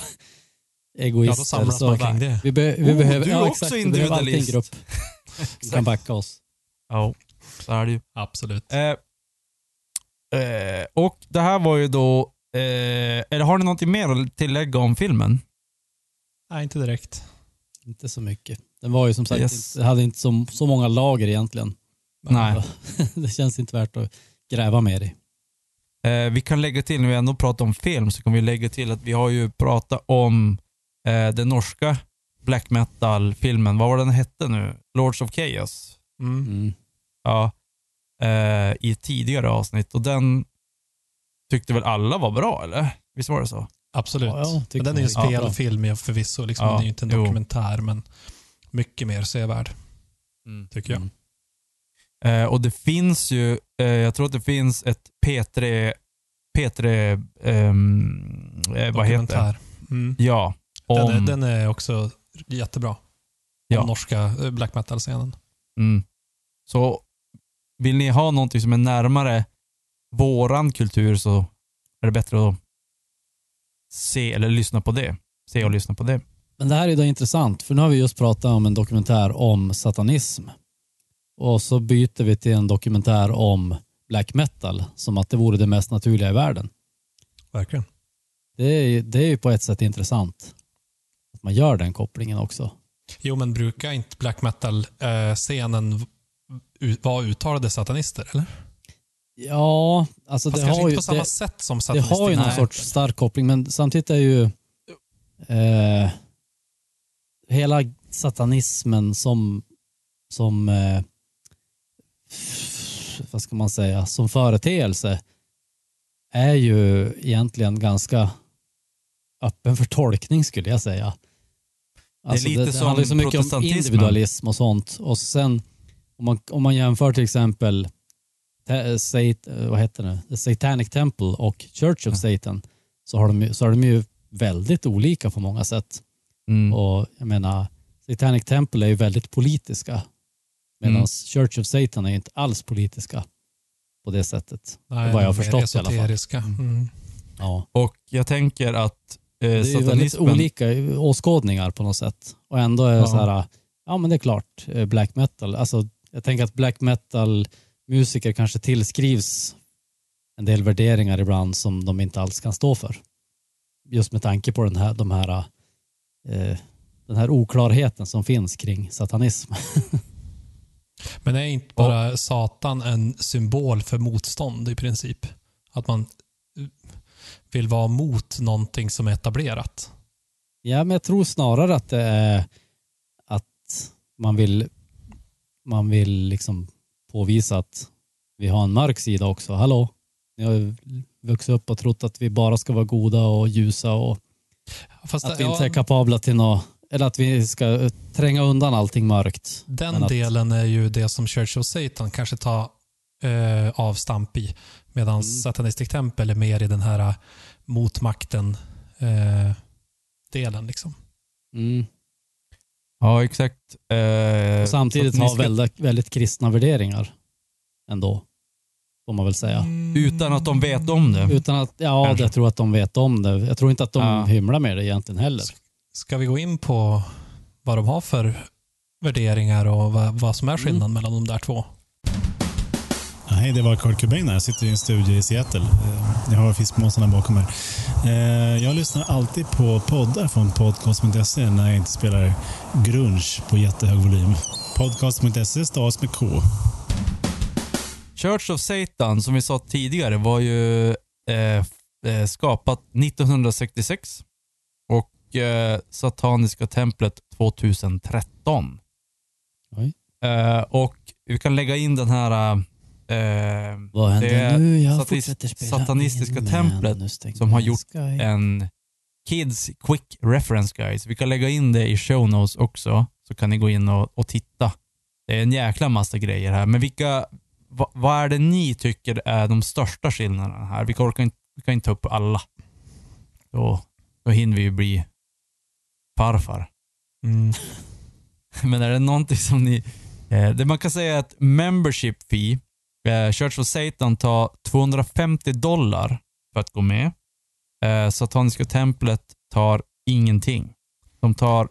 Ja, egoister. då samlas så man kring det. vi, be, vi Oh, behöver, du är ja, också exakt, vi individualist. grupp [LAUGHS] som kan backa oss. ja, så är det ju. Absolut. Eh, eh, och det här var ju då, eh, eller har ni någonting mer att tillägga om filmen? Nej, inte direkt. Inte så mycket. Den var ju som sagt, Yes. inte, hade inte så, så många lager egentligen. Nej. [LAUGHS] det känns inte värt att gräva mer i. Eh, vi kan lägga till, när vi ändå pratar om film, så kan vi lägga till att vi har ju pratat om eh, den norska black metal-filmen. Vad var den hette nu? Lords of Chaos. Mm. Mm. Ja. Eh, I ett tidigare avsnitt. Och den tyckte väl alla var bra, eller? Visst var det så? Absolut. Ja, men den är ju en spelfilm ja, förvisso. Liksom, Ja, den är ju inte en jo. dokumentär, men mycket mer sevärd, tycker jag. Mm. Eh, och det finns ju, eh, jag tror att det finns ett P3, P3, ehm, eh, vad heter det? Mm. Ja. Om, Den, är, den är också jättebra. Om Ja. norska eh, black metal-scenen. Mm. Så vill ni ha någonting som är närmare våran kultur så är det bättre att se eller lyssna på det. Se och lyssna på det. Men det här är då intressant, för nu har vi just pratat om en dokumentär om satanism. Och så byter vi till en dokumentär om black metal, som att det vore det mest naturliga i världen. Verkligen. Det är, ju- det är ju på ett sätt intressant. Att man gör den kopplingen också. Jo, men brukar inte black metal-scenen vara uttalade satanister, eller? Ja, alltså Fast det har, inte ju, på samma det, sätt som det satanister. har ju någon sorts stark koppling, men samtidigt är ju eh, hela satanismen som, som eh, vad ska man säga, som företeelse är ju egentligen ganska öppen för tolkning skulle jag säga. Alltså lite det, det handlar så mycket om individualism och sånt. Och sen om man, om man jämför till exempel ta- sat, eh, vad heter det? The Satanic Temple och Church of Satan så har, de, så har de ju väldigt olika på många sätt. Mm. Och jag menar, Satanic Temple är ju väldigt politiska. Medan Mm. Church of Satan är ju inte alls politiska. på det sättet. Nej, vad jag har förstått i alla fall. Mm. Ja. Och jag tänker att eh, Det är väldigt olika åskådningar på något sätt. Och ändå är det Ja. så här, ja men det är klart, eh, black metal. Alltså, jag tänker att black metal-musiker kanske tillskrivs en del värderingar ibland som de inte alls kan stå för. Just med tanke på den här, de här, eh, den här oklarheten som finns kring satanism. [LAUGHS] Men är inte bara Satan en symbol för motstånd i princip? Att man eh, vill vara mot någonting som är etablerat? Ja, men jag tror snarare att det är att man vill, man vill liksom påvisa att vi har en mörk sida också. Hallå? Ni har vuxit upp och trott att vi bara ska vara goda och ljusa och Fast att vi ja, inte är kapabla till något, eller att vi ska tränga undan allting mörkt. Den att- delen är ju det som Church of Satan kanske tar eh, avstamp i. Medan Mm. Satanistic Temple är mer i den här eh, motmakten eh, delen. Liksom. Mm. Ja, exakt. Eh, samtidigt så att ni ha ska- väldigt, väldigt kristna värderingar ändå. Får man väl säga. Utan att de vet om det. Utan att, ja, Kanske. jag tror att de vet om det. Jag tror inte att de Ja. hymlar med det egentligen heller. Ska vi gå in på vad de har för värderingar och vad, vad som är skillnaden Mm. mellan de där två? Hej, det var Kurt Cobain här. Jag sitter i en studio i Seattle. Eh, Jag har fiskmåsarna bakom mig. Eh, Jag lyssnar alltid på poddar från podcast.se när jag inte spelar grunge på jättehög volym. Podcast.se stavas med K. Church of Satan, som vi sa tidigare, var ju eh, eh, skapat 1966 och eh, Sataniska templet 2013. Oj. Eh, och vi kan lägga in den här eh, Vad händer nu? Jag fortsätter spela satanistiska in, templet som har gjort Skype. en Kids Quick Reference Guide. Så vi kan lägga in det i show notes också, så kan ni gå in och, och titta. Det är en jäkla massa grejer här, men vilka, vad, vad är det ni tycker är de största skillnaderna här? Vi kan, orkar inte, vi kan inte ta upp alla. Då, då hinner vi ju bli farfar. Mm. [LAUGHS] Men är det någonting som ni... Eh, det man kan säga är att membership fee, eh, Church of Satan tar 250 dollar för att gå med. Eh, Sataniska templet tar ingenting. De tar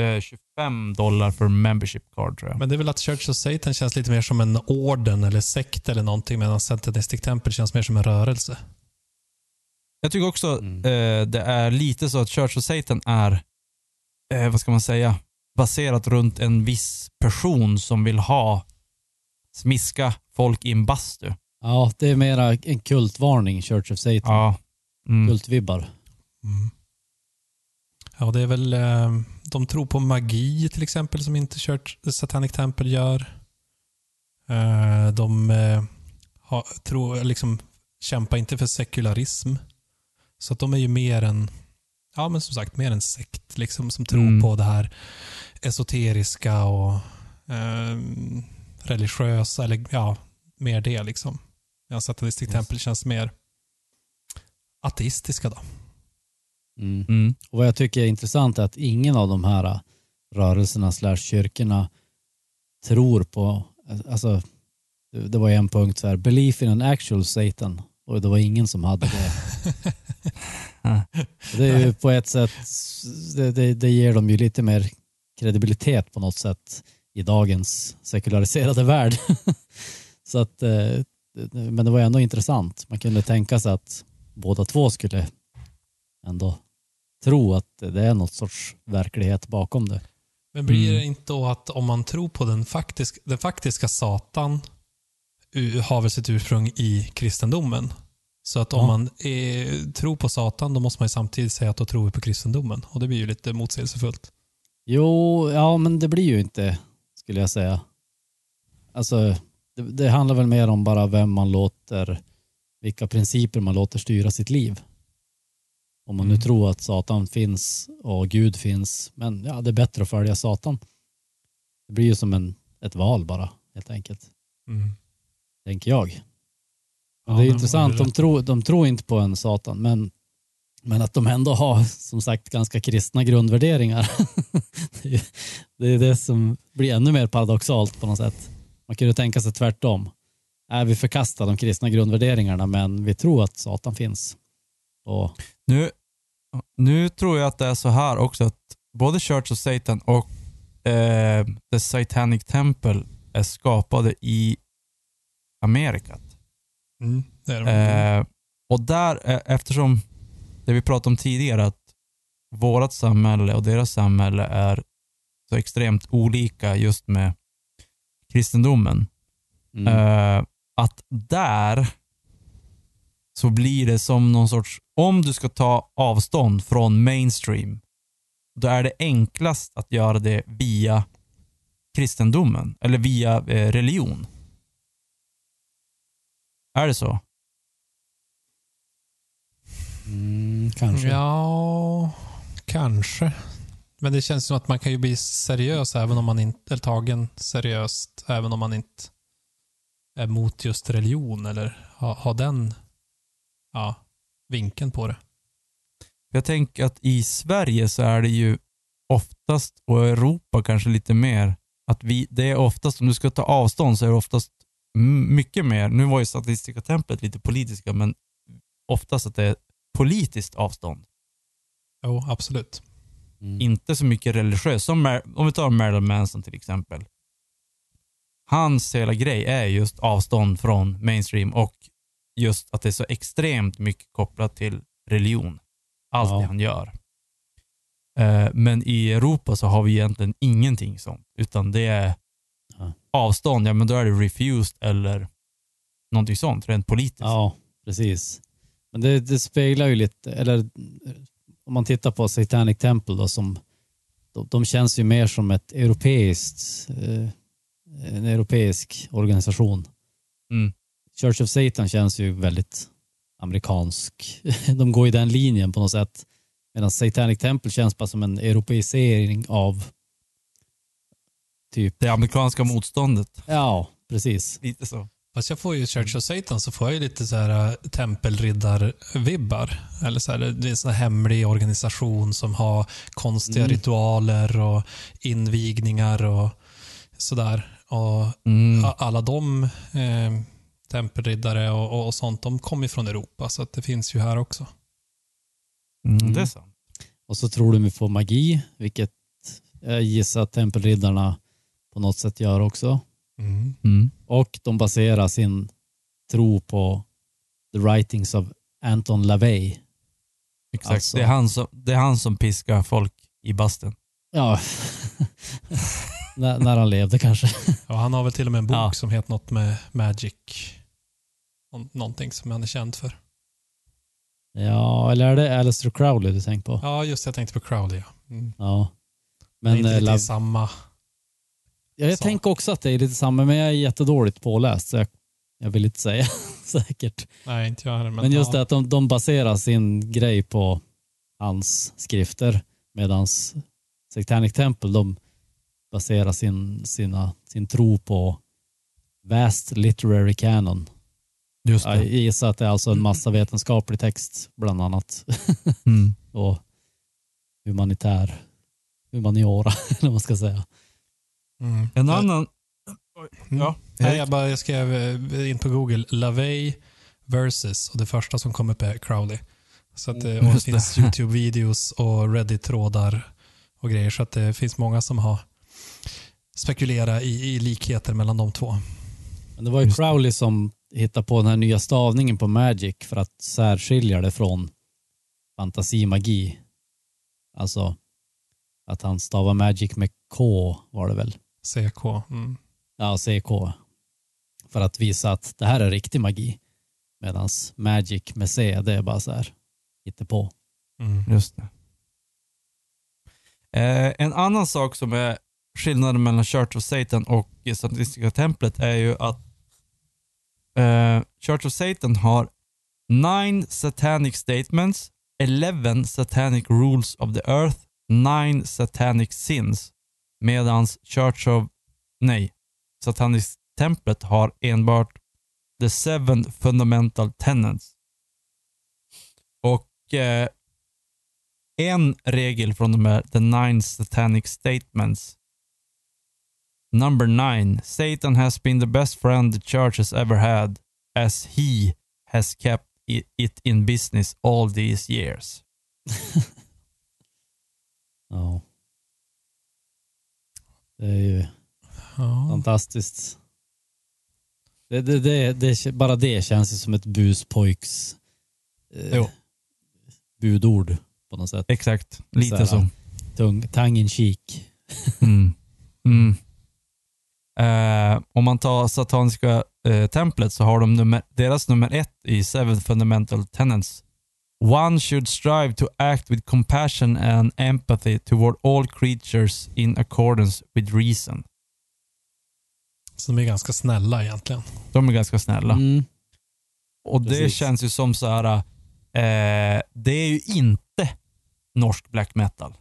eh, 25 dollar för membership card tror jag. Men det är väl att Church of Satan känns lite mer som en orden eller sekt eller någonting medan Satanistic Temple känns mer som en rörelse. Jag tycker också Mm. eh, det är lite så att Church of Satan är, eh, vad ska man säga, baserat runt en viss person som vill ha smiska folk i en bastu. Ja, det är mera en kultvarning, Church of Satan. Ja. Mm. Kultvibbar. Mm. Ja, det är väl... Eh, de tror på magi till exempel som inte Church, Satanic Temple gör. Eh, de eh, har, tror, liksom, kämpar inte för sekularism. Så att de är ju mer en, ja men som sagt, mer en sekt liksom, som tror Mm. på det här esoteriska och eh, religiösa, eller ja, mer det liksom. Ja, Satanistic Yes. Temple känns mer ateistiska då. Mm. Mm. Och vad jag tycker är intressant är att ingen av de här rörelserna slash kyrkorna tror på, alltså det var en punkt så här, belief in an actual Satan och det var ingen som hade det. [LAUGHS] Det är ju på ett sätt, det, det, det ger dem ju lite mer kredibilitet på något sätt i dagens sekulariserade [LAUGHS] värld. så att, eh, men det var ändå intressant. Man kunde tänka sig att båda två skulle ändå tro att det är något sorts verklighet bakom det. Men blir Mm. det inte då att om man tror på den, faktisk, den faktiska Satan har väl sitt ursprung i kristendomen? Så att om Ja. man är, tror på Satan, då måste man ju samtidigt säga att då tror vi på kristendomen. Och det blir ju lite motsägelsefullt. Jo, ja men det blir ju inte, skulle jag säga. Alltså, det, det handlar väl mer om bara vem man låter, vilka principer man låter styra sitt liv. Om man nu Mm. tror att Satan finns och Gud finns, men ja, det är bättre att följa Satan. Det blir ju som en, ett val bara, helt enkelt. tänker jag. Men Ja, det är intressant, de tror, de tror inte på en Satan, men, men att de ändå har som sagt ganska kristna grundvärderingar. [LAUGHS] det, är, det är det som blir ännu mer paradoxalt på något sätt. Man kunde tänka sig tvärtom. nej, vi förkastar de kristna grundvärderingarna men vi tror att Satan finns. Och, Nu, nu tror jag att det är så här också att både Church of Satan och eh, The Satanic Temple är skapade i Amerikat. Mm, det är de. Eh, och där, eh, eftersom det vi pratade om tidigare, att vårt samhälle och deras samhälle är så extremt olika just med kristendomen. mm, Eh, att där så blir det som någon sorts, om du ska ta avstånd från mainstream, då är det enklast att göra det via kristendomen, eller via eh, religion. Är det så? Mm, kanske. Ja, kanske. Men det känns som att man kan ju bli seriös även om man inte, eller tagen seriöst, även om man inte är mot just religion eller har ha den ja, vinkeln på det. Jag tänker att i Sverige så är det ju oftast, och Europa kanske lite mer, att vi, det är oftast, om du ska ta avstånd så är det oftast mycket mer, nu var ju Statistiska templet lite politiska, men oftast att det är politiskt avstånd. Jo, absolut. Mm. Inte så mycket religiöst. Som om vi tar Marilyn Manson till exempel. Hans hela grej är just avstånd från mainstream och just att det är så extremt mycket kopplat till religion. Allt Ja. det han gör. Eh, Men i Europa så har vi egentligen ingenting sånt. Utan det är Ja. avstånd, ja men då är det refused eller någonting sånt, rent politiskt. Ja, precis. Men det, det speglar ju lite, eller om man tittar på Satanic Temple då, som de, de känns ju mer som ett europeiskt, eh, en europeisk organisation. Mm. Church of Satan känns ju väldigt amerikansk. [LAUGHS] De går i den linjen på något sätt. Medan Satanic Temple känns bara som en europeisering av typ, Det amerikanska motståndet. ja, precis. Lite så. Fast jag får ju Church of Satan så får jag ju lite så här äh, tempelriddar-vibbar. Eller så här, det är en sån här hemlig organisation som har konstiga Mm. ritualer och invigningar och sådär. Och Mm. alla de eh, tempelriddare och, och, och sånt, de kommer från Europa. Så att det finns ju här också. Mm, det är sant. Och så tror de vi får magi, vilket jag gissar att tempelriddarna på något sätt gör också. Mm. Mm. Och de baserar sin tro på the writings of Anton LaVey. Exakt. Alltså- Det, är han som, det är han som piskar folk i basten. Ja, [LAUGHS] när, när han levde kanske. [LAUGHS] Ja, han har väl till och med en bok Ja. som heter något med Magic. Nå- Någonting som han är känd för. Ja, eller är det Alistair Crowley du tänker på? Ja, just det, jag tänkte på Crowley. Ja. Mm. Ja. Men Men inte eh, lite Lav- i samma... ja, jag tänker också att det är lite samma, men jag är jättedåligt påläst så jag, jag vill inte säga [LAUGHS] säkert. Nej, inte jag heller. Men, Men just det att de, de baserar sin grej på hans skrifter medan Satanic Temple de baserar sin, sina, sin tro på vast literary canon. Just Jag gissar att det är alltså en massa vetenskaplig text bland annat Mm. [LAUGHS] och humanitär humaniora [LAUGHS] eller vad man ska säga. Mm. En Ja. annan... Mm. Ja, Nej, jag, bara, jag skrev eh, in på Google LaVey versus och det första som kom upp är Crowley. Så att, eh, och det Just det. finns YouTube-videos och Reddit-trådar och grejer. Så att det finns många som har spekulerat i, i likheter mellan de två. Men det var ju Just det. Crowley som hittade på den här nya stavningen på Magic för att särskilja det från fantasimagi. Alltså att han stavar Magic med K var det väl? CK. Mm. Ja, CK. För att visa att det här är riktig magi. Medan Magic med C, det är bara så här på. Mm. Just det. Eh, en annan sak som är skillnaden mellan Church of Satan och Statistiska templet är ju att eh, Church of Satan har nine satanic statements, 11 satanic rules of the earth, nine satanic sins. Medans Church of, nej, Satanic templet har enbart the seven fundamental tenets. Och eh, en regel från de här The Nine Satanic Statements Number nine. Satan has been the best friend the church has ever had as he has kept it in business all these years. [LAUGHS] oh. Det är ju Ja. fantastiskt. Det, det, det, det, bara det känns ju som ett buspojks eh, budord på något sätt. Exakt. Lite Så så. Tung, tongue in cheek. Mm. Mm. Eh, om man tar sataniska eh, templet så har de nummer, deras nummer ett i Seven Fundamental Tenets. One should strive to act with compassion and empathy toward all creatures in accordance with reason. Så de är ganska snälla egentligen. De är ganska snälla. Mm. Och det Precis. känns ju som så här. Eh, det är ju inte norsk black metal.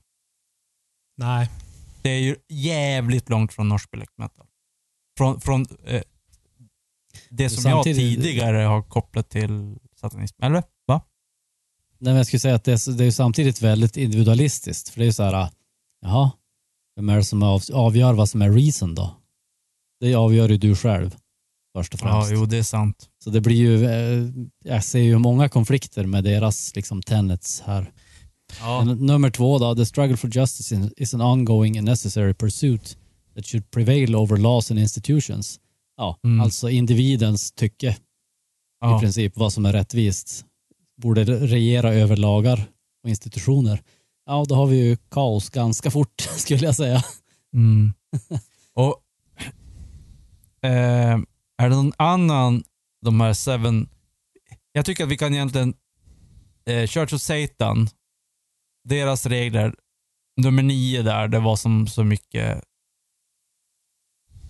Nej, Det är ju jävligt långt från norsk black metal. Från, från eh, det som jag tidigare har kopplat till satanism. Eller? Nej, men jag skulle säga att det är, det är samtidigt väldigt individualistiskt. För det är ju så här, jaha, vem är det som av, avgör vad som är reason då? Det avgör ju du själv först och Ja, främst. jo det är sant. Så det blir ju, eh, jag ser ju många konflikter med deras liksom tenets här. Ja. Nummer två då, the struggle for justice is an ongoing and necessary pursuit that should prevail over laws and institutions. Ja, Mm. alltså individens tycke i Ja. princip, vad som är rättvist. Borde regera över lagar och institutioner. Ja, då har vi ju kaos ganska fort [LAUGHS] skulle jag säga. Mm. [LAUGHS] Och eh, är det någon annan, de här seven, jag tycker att vi kan egentligen, eh, Church of Satan, deras regler, nummer nio där, det var som så mycket,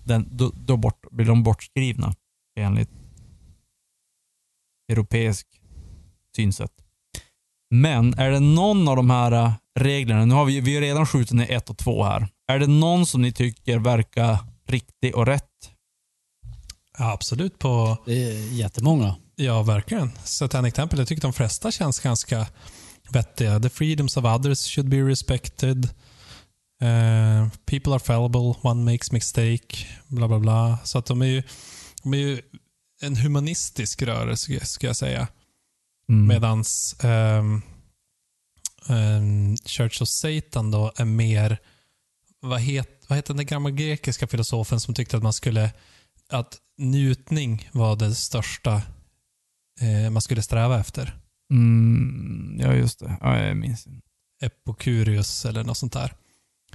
den, då, då bort, blir de bortskrivna enligt europeisk synsätt. Men är det någon av de här eh, reglerna, nu har vi, vi har redan skjutit ner ett och två här. Är det någon som ni tycker verkar riktig och rätt? ja, absolut på, Det är jättemånga. ja verkligen. Satanic Temple, jag tycker de flesta känns ganska vettiga. The freedoms of others should be respected. Eh, people are fallible, one makes mistake, bla bla bla. Så att de är ju, de är ju en humanistisk rörelse, ska jag säga. Mm. Medans ehm, ehm, Church of Satan då är mer, vad, het, vad heter den gamla grekiska filosofen som tyckte att man skulle, att njutning var det största eh, man skulle sträva efter. Mm, ja, just det. Ja, jag minns inte. Epokurius eller något sånt där.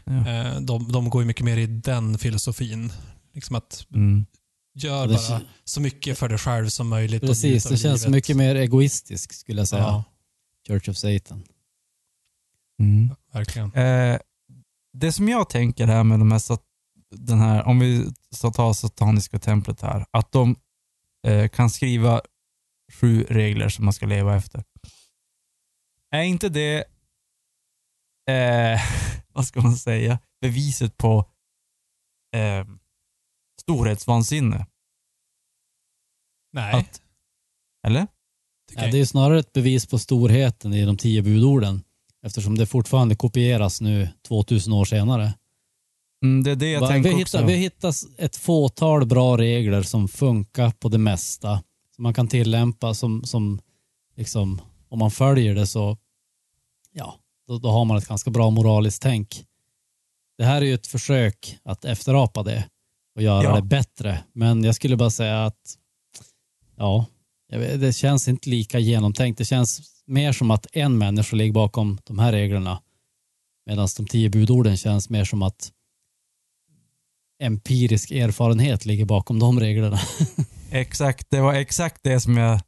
Ja. Eh, de, de går ju mycket mer i den filosofin. Liksom att Mm. Gör bara så mycket för dig själv som möjligt. Precis, det känns livet. mycket mer egoistiskt skulle jag säga. Ja, Church of Satan. Mm. verkligen. Eh, det som jag tänker här med de här, den här om vi ska ta sataniska templet här, att de eh, kan skriva sju regler som man ska leva efter. Är inte det, eh, [LAUGHS] vad ska man säga, beviset på eh, storhetsvansinne? Nej, Att, eller? Ja, det är ju snarare ett bevis på storheten i de tio budorden. Eftersom det fortfarande kopieras nu 2000 år senare. Mm, det är det jag Va- tänker vi, också. hittar, vi hittar ett fåtal bra regler som funkar på det mesta. Som man kan tillämpa som, som liksom, om man följer det så, ja, då, då har man ett ganska bra moraliskt tänk. Det här är ju ett försök att efterapa det och göra Ja. det bättre. Men jag skulle bara säga att, ja, det känns inte lika genomtänkt. Det känns mer som att en människa ligger bakom de här reglerna. Medan de tio budorden känns mer som att empirisk erfarenhet ligger bakom de reglerna. [LAUGHS] Exakt, det var exakt det som jag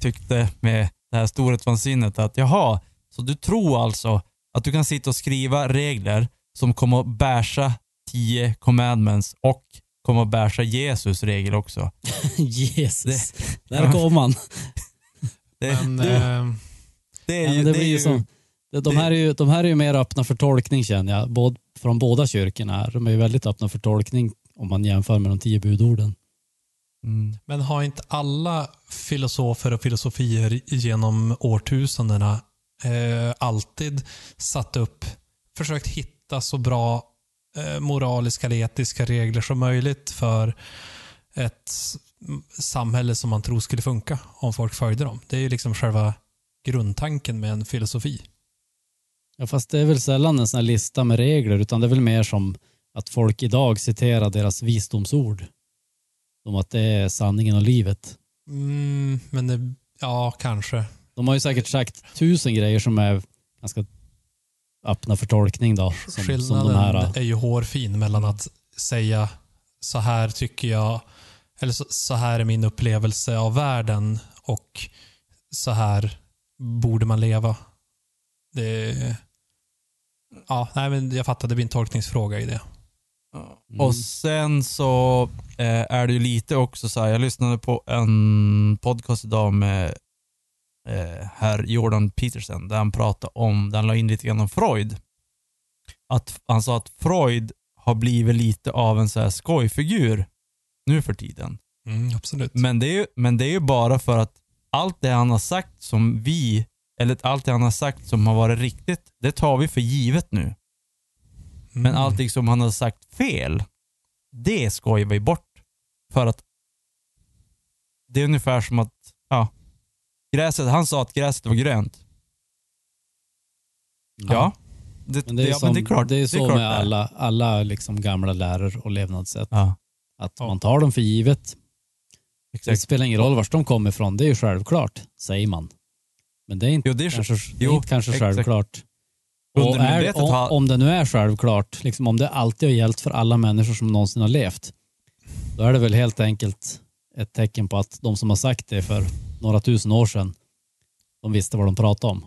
tyckte med det här storhetsvansinnet. Att jaha, så du tror alltså att du kan sitta och skriva regler som kommer att bärsa 10 commandments och kommer att bärsa Jesus regel också. [LAUGHS] Jesus, där kom han. Det, Men, det, eh, det är ju... men det det är blir ju ju som, de, här är ju, de här är ju mer öppna för tolkning känner jag, både, från båda kyrkorna. De är ju väldigt öppna för tolkning om man jämför med de tio budorden. mm, Men har inte alla filosofer och filosofier genom årtusendena eh, alltid satt upp, försökt hitta så bra moraliska eller etiska regler som möjligt för ett samhälle som man tror skulle funka om folk följde dem. Det är ju liksom själva grundtanken med en filosofi. Ja, fast det är väl sällan en sån här lista med regler, utan det är väl mer som att folk idag citerar deras visdomsord. Som att det är sanningen och livet. Mm, men det, ja, kanske. De har ju säkert sagt tusen grejer som är ganska öppna för tolkning då. Som, som Skillnaden de här, är ju hårfin mellan att säga så här tycker jag, eller så, så här är min upplevelse av världen och så här borde man leva. Det Ja, nej, men jag fattar. Det blir en tolkningsfråga i det. Mm. Och sen så eh, är det ju lite också så här, jag lyssnade på en podcast idag med eh, herr Jordan Peterson där han pratade om, där han la in lite grann om Freud. Att, han sa att Freud har blivit lite av en så här skojfigur nu för tiden. Mm, absolut. Men det, är ju, men det är ju bara för att allt det han har sagt som vi, eller allt det han har sagt som har varit riktigt, det tar vi för givet nu. Men Mm. allting som han har sagt fel, det skojar vi bort. För att det är ungefär som att, ja, gräset, han sa att gräset var grönt. Ja. Det, Men det är, ja, som, men det är klart. det är så med det är. alla, alla liksom gamla läror och levnadssätt. Ja, Att Ja. man tar dem för givet. Det exakt. spelar ingen roll var de kommer ifrån. Det är ju självklart, säger man. Men det är inte Jo, det är, kanske, det är jo, inte kanske självklart. Och är, om, om det nu är självklart, liksom om det alltid har gällt för alla människor som någonsin har levt, då är det väl helt enkelt ett tecken på att de som har sagt det för några tusen år sedan, de visste vad de pratade om.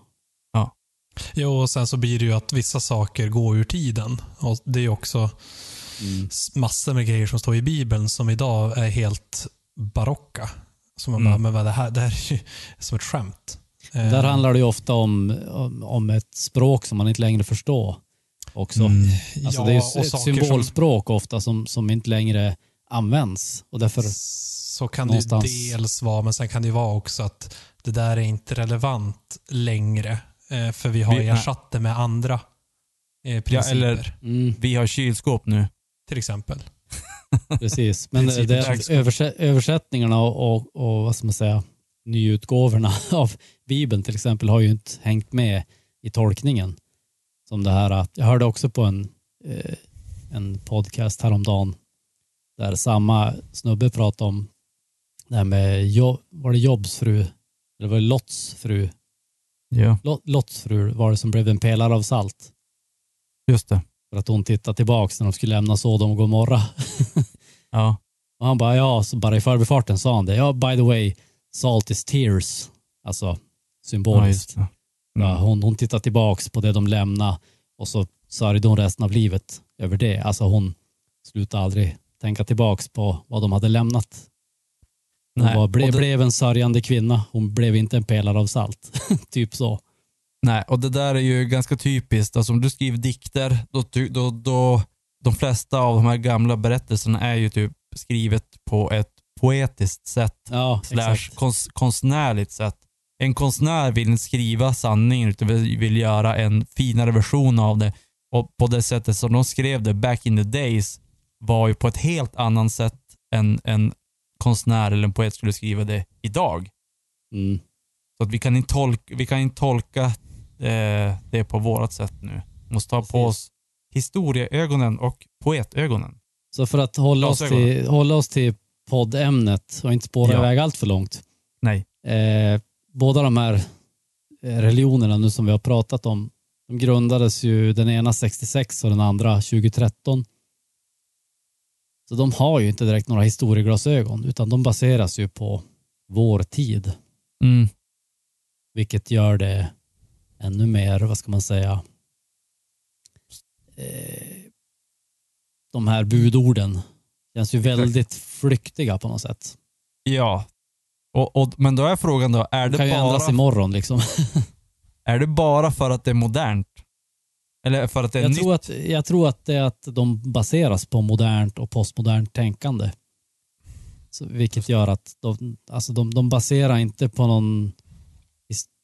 Jo, och sen så blir det ju att vissa saker går ur tiden. Och Det är också Mm. massor med grejer som står i Bibeln som idag är helt barocka. Som man Mm. bara, men vad det här, det här är ju som ett skämt. Eh, Där handlar det ju ofta om, om, om ett språk som man inte längre förstår också. Mm. Alltså ja, det är ju ett symbolspråk ofta som, som inte längre används. Och därför, Som, så kan det ju någonstans- dels vara, men sen kan det ju vara också att det där är inte relevant längre. Eh, för vi har Vi- ersatt det med andra eh, principer. eller- mm, Vi har kylskåp nu. Till exempel. [LAUGHS] precis. Men det, Principen det, översätt, översättningarna och, och, och vad ska man säga, nyutgåvorna [LAUGHS] av Bibeln till exempel har ju inte hängt med i tolkningen. Som det här, att- jag hörde också på en, eh, en podcast häromdagen där samma snubbe pratade om det här med, jo, var det Jobs fru, eller var det Lots fru? Ja, Lot- Lots fru var det som blev en pelare av salt. just det. För att hon tittade tillbaks när de skulle lämna Sodom och Gomorra. [LAUGHS] Ja, Och han bara, ja, så bara i förbifarten sa han det. Ja, by the way, salt is tears. Alltså ja symboliskt. Ja, Mm. hon, hon tittade tillbaks på det de lämnade och så sörjde hon resten av livet över det. Alltså hon slutade aldrig tänka tillbaks på vad de hade lämnat. Hon Nej, var, ble, det- blev en sörjande kvinna. Hon blev inte en pelare av salt. [LAUGHS] typ så. Nej, och det där är ju ganska typiskt. Alltså om du skriver dikter, då, då, då de flesta av de här gamla berättelserna är ju typ skrivet på ett poetiskt sätt, Ja, slash konst, konstnärligt sätt. En konstnär vill inte skriva sanningen utan vill, vill göra en finare version av det. Och på det sättet som de skrev det back in the days var ju på ett helt annat sätt än en konstnär eller en poet skulle skriva det idag. Mm. Så att vi kan inte tolka, vi kan inte tolka eh, det på vårat sätt nu. Vi måste ta på Precis. oss historieögonen och poetögonen. Så för att hålla oss, till, hålla oss till poddämnet och inte spåra Ja. iväg allt för långt. Nej. Eh, båda de här eh, religionerna nu som vi har pratat om, de grundades ju den ena 66 och den andra 2013. Så de har ju inte direkt några historieglasögon utan de baseras ju på vår tid. Mm. Vilket gör det ännu mer, vad ska man säga, eh, de här budorden känns ju väldigt flyktiga på något sätt. Ja. Och, och, men då är frågan då, är Det det, kan ju ändras bara, imorgon liksom. [LAUGHS] är det bara för att det är modernt? Eller för att det är Jag nytt? tror, att, jag tror att det är att de baseras på modernt och postmodernt tänkande. Så, vilket gör att de, alltså de, de baserar inte på någon,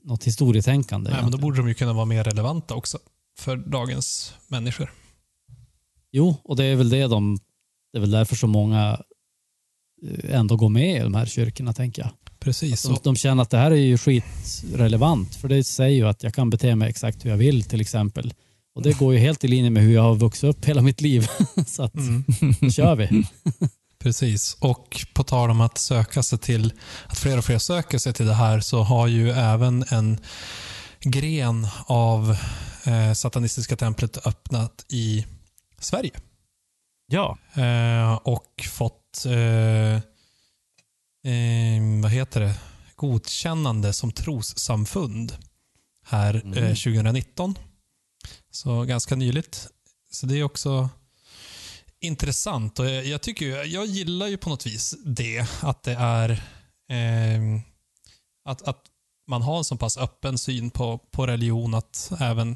något historietänkande. Nej, men då borde de ju kunna vara mer relevanta också för dagens människor. Jo, och det är väl det de, det är väl därför så många eh, ändå går med i de här kyrkorna, tänker jag. Precis. De, de känner att det här är ju skitrelevant, för det säger ju att jag kan bete mig exakt hur jag vill till exempel. Och det går ju helt i linje med hur jag har vuxit upp hela mitt liv. [LAUGHS] så att, Mm. då kör vi. [LAUGHS] Precis. Och på tal om att söka sig till, att fler och fler söker sig till det här så har ju även en gren av eh, satanistiska templet öppnat i Sverige. Ja. Eh, och fått, eh, eh, vad heter det, godkännande som trossamfund här eh, 2019. Så ganska nyligt. Så det är också intressant och jag, jag tycker ju, jag gillar ju på något vis det, att det är eh, att, att man har en så pass öppen syn på, på religion att även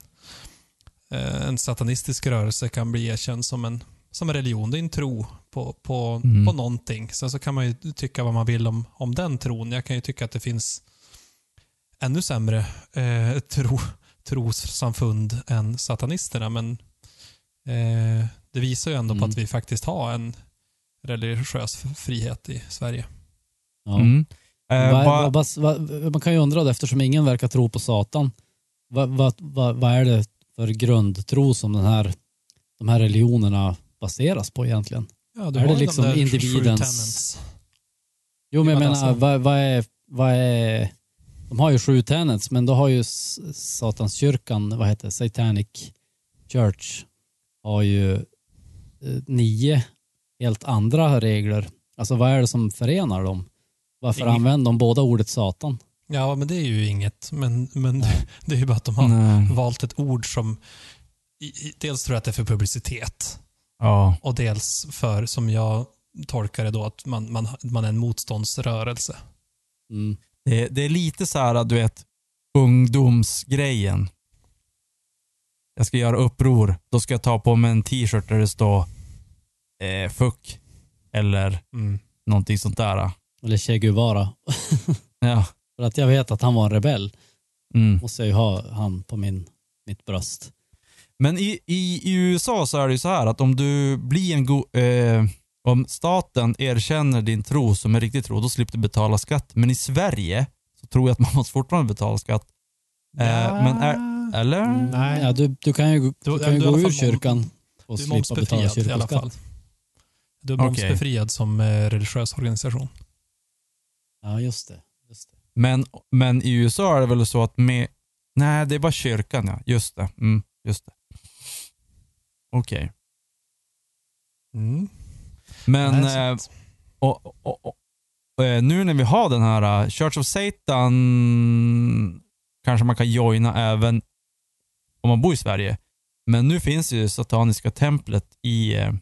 eh, en satanistisk rörelse kan bli erkänd som en, som en religion. Det är en tro på, på, Mm. på någonting. Sen så kan man ju tycka vad man vill om, om den tron. Jag kan ju tycka att det finns ännu sämre eh, [LAUGHS] tro, trossamfund än satanisterna, men eh, det visar ju ändå på Mm. att vi faktiskt har en religiös frihet i Sverige. Ja. Mm. Eh, vad- vad- vad- man kan ju undra, då, eftersom ingen verkar tro på Satan, vad, är det för grundtro som den här, de här religionerna baseras på egentligen? Ja, du Är har det de liksom sju individens-. Jo, men jag Ja, menar, alltså. vad, vad, är, vad är... De har ju sju tenets, men då har ju Satanskyrkan, vad heter det, Satanic Church, har ju eh, nio helt andra regler. Alltså vad är det som förenar dem? Varför Inget. använder de båda ordet Satan? Ja, men det är ju inget. Men, men Nej. [LAUGHS] det är ju bara att de har Nej. valt ett ord som... Dels tror jag att det är för publicitet Ja. och dels för, som jag tolkar det då, att man, man, man är en motståndsrörelse. Mm. Det, det är lite så här, du vet, ungdomsgrejen. Jag ska göra uppror. Då ska jag ta på mig en t-shirt där det står eh, fuck. Eller Mm. någonting sånt där. Eller Che Guevara. [LAUGHS] Ja. För att jag vet att han var en rebell. Mm. Måste jag ju ha han på min, mitt bröst. Men i, i, i USA så är det ju så här att om du blir en go, eh, om staten erkänner din tro som en riktig tro, då slipper du betala skatt. Men i Sverige så tror jag att man måste fortfarande betala skatt. Eh, men är, eller? Nej. Ja, du, du kan ju, du Du- kan ju du gå ur kyrkan och slippa betala momsbefriad i alla fall. kyrkoskatt. Du är momsbefriad som eh, religiös organisation. Ja, just det. Just det. Men, men i USA är det väl så att med... Nej, det är bara kyrkan ja. Just det. Mm, just det. Okej. Mm. Men eh, och, och, och, eh, nu när vi har den här eh, Church of Satan kanske man kan joina även om man bor i Sverige. Men nu finns ju Sataniska templet i, eh,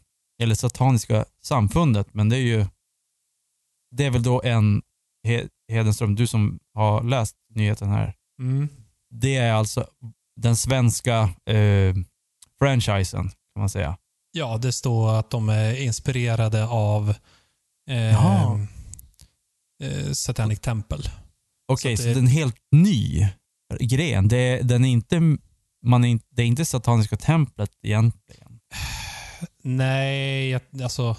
eller Sataniska samfundet, men det är ju, det är väl då en, He- Hedenström, du som har läst nyheten här, Mm. det är alltså den svenska eh, franchisen kan man säga. Ja, det står att de är inspirerade av eh, eh, Satanic Temple. Okej, Så så, det- det är en helt ny gren. Det, den är inte, man är, det är inte Sataniska templet egentligen. Nej, alltså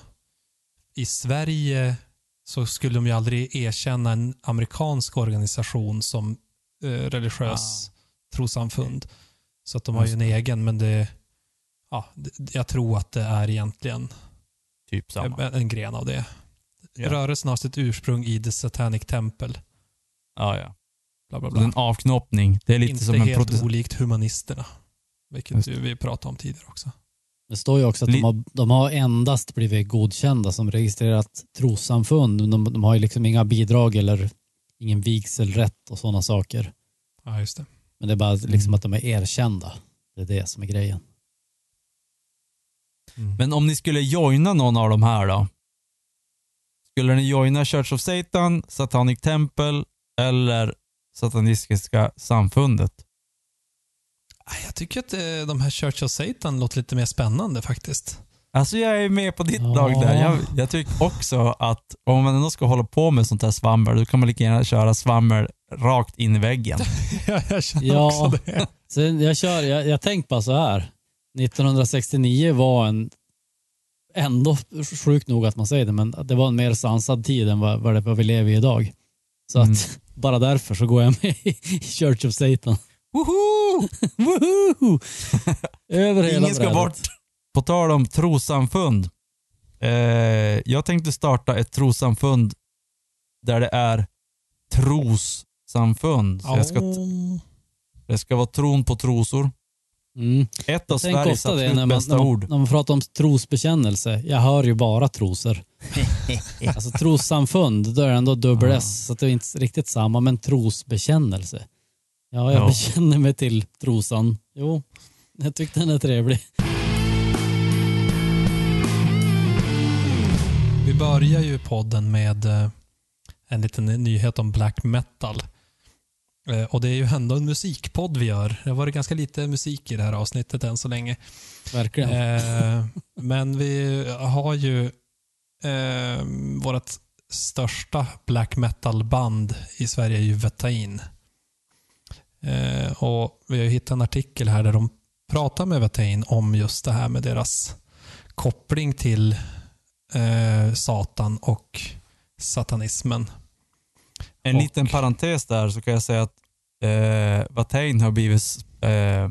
i Sverige så skulle de ju aldrig erkänna en amerikansk organisation som eh, religiös trossamfund. Så att de har ju en egen, men det, ja, jag tror att det är egentligen Typ samma. en, en gren av det. Ja. Rörelsen har sitt ursprung i The Satanic Temple. Ja, ja. Bla, bla, bla. en avknoppning. Det är lite Inte som en helt protest... olikt humanisterna. Vilket vi pratade om tidigare också. Det står ju också att de har, de har endast blivit godkända som registrerat trossamfund. De, de har ju liksom inga bidrag eller ingen vigselrätt och sådana saker. Ja, just det. Men det är bara liksom Mm. att de är erkända. Det är det som är grejen. Mm. Men om ni skulle joina någon av de här då? Skulle ni joina Church of Satan, Satanic Temple eller Satanistiska samfundet? Jag tycker att eh, de här Church of Satan låter lite mer spännande faktiskt. Alltså jag är med på ditt Ja. lag där. Jag, jag tycker också att om man ändå ska hålla på med sånt här svammel, då kan man lika gärna köra svammel rakt in i väggen. [LAUGHS] ja, jag känner Ja. också det. Så jag, kör, jag, jag tänkt bara så här. 1969 var en ändå sjukt nog att man säger det, men det var en mer sansad tid än vad, vad, det, vad vi lever i idag. Så Mm. att [LAUGHS] bara därför så går jag med i [LAUGHS] Church of Satan. Woho! [LAUGHS] Woho! Över hela Ingen ska brädet. bort. På tal om trossamfund. Eh, jag tänkte starta ett trossamfund där det är trossamfund. Så jag ska, det ska vara tron på trosor. Mm. Ett av Sveriges ofta det när man, bästa när, man, ord. när man pratar om trosbekännelse. Jag hör ju bara trosor. [LAUGHS] alltså trossamfund, då är det ändå dubbel Ah. S, så det är inte riktigt samma, men trosbekännelse. Ja, jag Ja. bekänner mig till trosan. Jo, jag tyckte den är trevlig. Vi börjar ju podden med eh, en liten nyhet om black metal. Eh, Och det är ju ändå en musikpodd vi gör. Det har varit ganska lite musik i det här avsnittet än så länge. Verkligen. Eh, men vi har ju eh, vårt största black metal-band i Sverige är ju Vetain. Eh, och vi har hittat en artikel här där de pratar med Vetain om just det här med deras koppling till eh, Satan och satanismen. En Och- liten parentes där så kan jag säga att eh, Watain har blivit eh,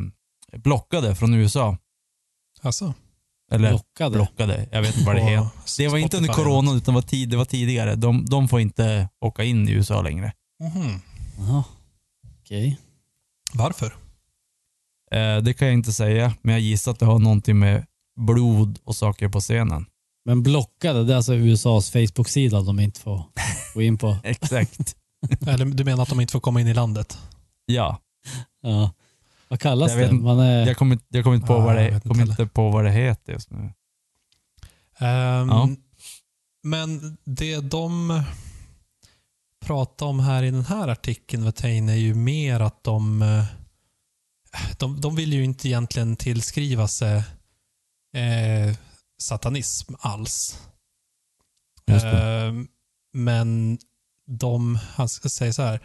blockade från USA. Alltså, Eller Blockade. blockade, jag vet inte vad det heter. Det var inte under corona utan var tid, det var tidigare. De, de får inte åka in i USA längre. Mhm. Jaha. Okej. Varför? Eh, det kan jag inte säga, men jag gissar att det har någonting med blod och saker på scenen. Men blockade, det är alltså USAs Facebook-sida de inte får gå in på. [LAUGHS] Exakt. [LAUGHS] Eller du menar att de inte får komma in i landet? ja, Ja. Vad kallas Jag vet det? inte. Man är... jag kommer inte, jag kommer inte på, Ja, vad jag det, vet kommer inte inte på vad det heter just nu. Ehm, Ja. Men det de pratar om här i den här artikeln, Vetain, är ju mer att de, eh, de, de vill ju inte egentligen tillskriva sig eh, satanism alls. Just det. Ehm, men de, han säger så här.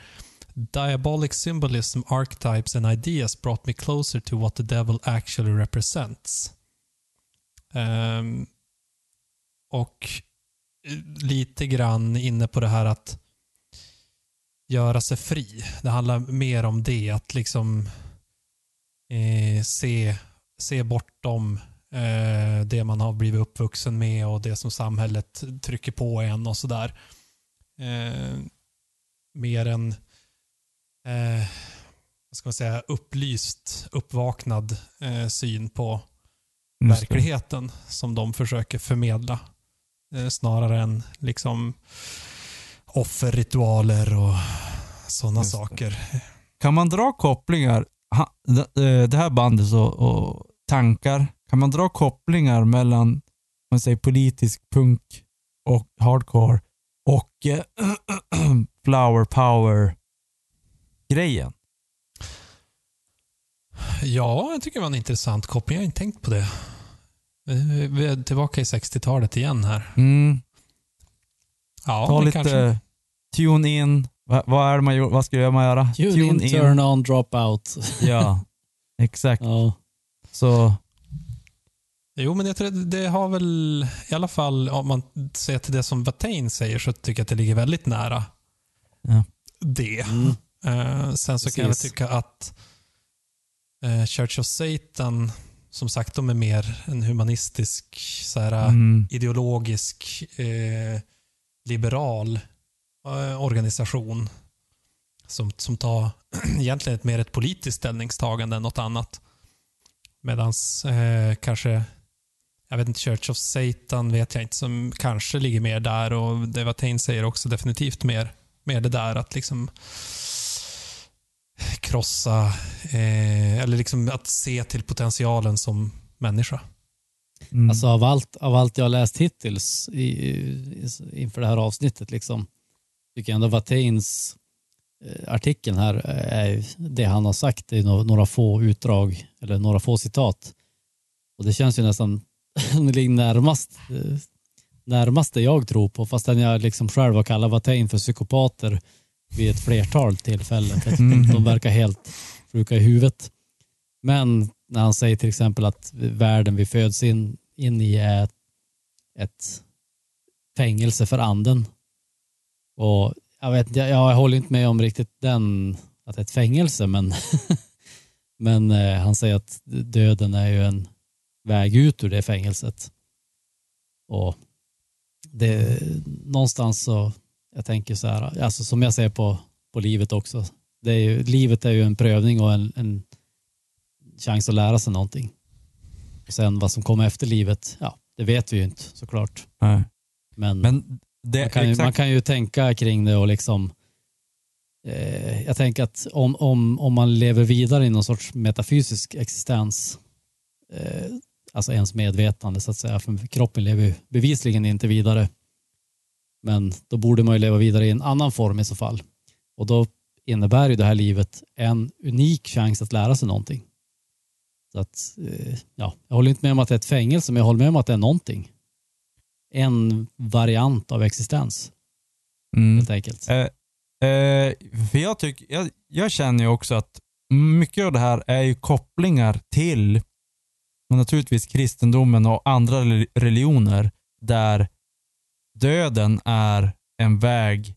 Diabolic symbolism, archetypes and ideas brought me closer to what the devil actually represents. Um, och lite grann inne på det här att göra sig fri. Det handlar mer om det, att liksom eh, se, se bortom eh, det man har blivit uppvuxen med och det som samhället trycker på en och sådär. Eh, mer än eh, vad ska man säga, upplyst, uppvaknad eh, syn på verkligheten som de försöker förmedla. Eh, snarare än liksom offerritualer och sådana saker. Kan man dra kopplingar, ha, eh, det här bandet och, och tankar, kan man dra kopplingar mellan man säger, politisk punk och hardcore och eh, [CLEARS THROAT] flower power grejen? Ja, jag tycker det var en intressant koppling. Jag har inte tänkt på det. Vi är tillbaka i 60-talet igen här. Mm, Ja, ta lite kanske. tune in. Va, vad är man gör, vad ska man göra? Tune, in, turn on, drop out. Ja, exakt. [LAUGHS] Ja. Så Jo, men jag tror att det har väl, i alla fall om man ser till det som Watain säger, så tycker jag att det ligger väldigt nära Ja. det. Mm. Eh, sen så kan jag Precis. tycka att eh, Church of Satan, som sagt, de är mer en humanistisk, så här, mm, ideologisk, eh, liberal eh, organisation som, som tar [CLEARS THROAT] egentligen ett mer ett politiskt ställningstagande än något annat. Medan eh, kanske, jag vet inte, Church of Satan vet jag inte, som kanske ligger mer där och det Watain säger också definitivt mer, mer det där att liksom krossa, eh, eller liksom att se till potentialen som människa. mm. Alltså av allt, av allt jag har läst hittills i, i, inför det här avsnittet liksom, tycker jag ändå Wateins eh, artikeln här är ju det han har sagt. Det är några, få utdrag eller några få citat. Och det känns ju nästan [LAUGHS] ligger närmast, eh, närmast det jag tror på fastän jag liksom själv har kallat Watein för psykopater vid ett flertal tillfällen. För att Mhm. De verkar helt sjuka i huvudet. Men när han säger till exempel att världen vi föds in, in i är ett fängelse för anden. Och jag vet jag, jag håller inte med om riktigt den, att det är ett fängelse, men, [LAUGHS] men eh, han säger att döden är ju en väg ut ur det fängelset. Och det, någonstans så, jag tänker så här, alltså som jag ser på, på livet också. Det är ju, livet är ju en prövning och en, en chans att lära sig någonting. Och sen vad som kommer efter livet, ja, det vet vi ju inte såklart. Nej. Men, Men det, man, kan ju, man kan ju tänka kring det och liksom eh, jag tänker att om, om, om man lever vidare i någon sorts metafysisk existens, eh, alltså ens medvetande så att säga, för kroppen lever ju bevisligen inte vidare. Men då borde man ju leva vidare i en annan form i så fall. Och då innebär ju det här livet en unik chans att lära sig någonting. Så att, eh, ja, jag håller inte med om att det är ett fängelse, men jag håller med om att det är någonting. En variant av existens, mm. helt enkelt. Eh, eh, för jag, tycker, jag, jag känner ju också att mycket av det här är ju kopplingar till och naturligtvis kristendomen och andra rel- religioner där döden är en väg,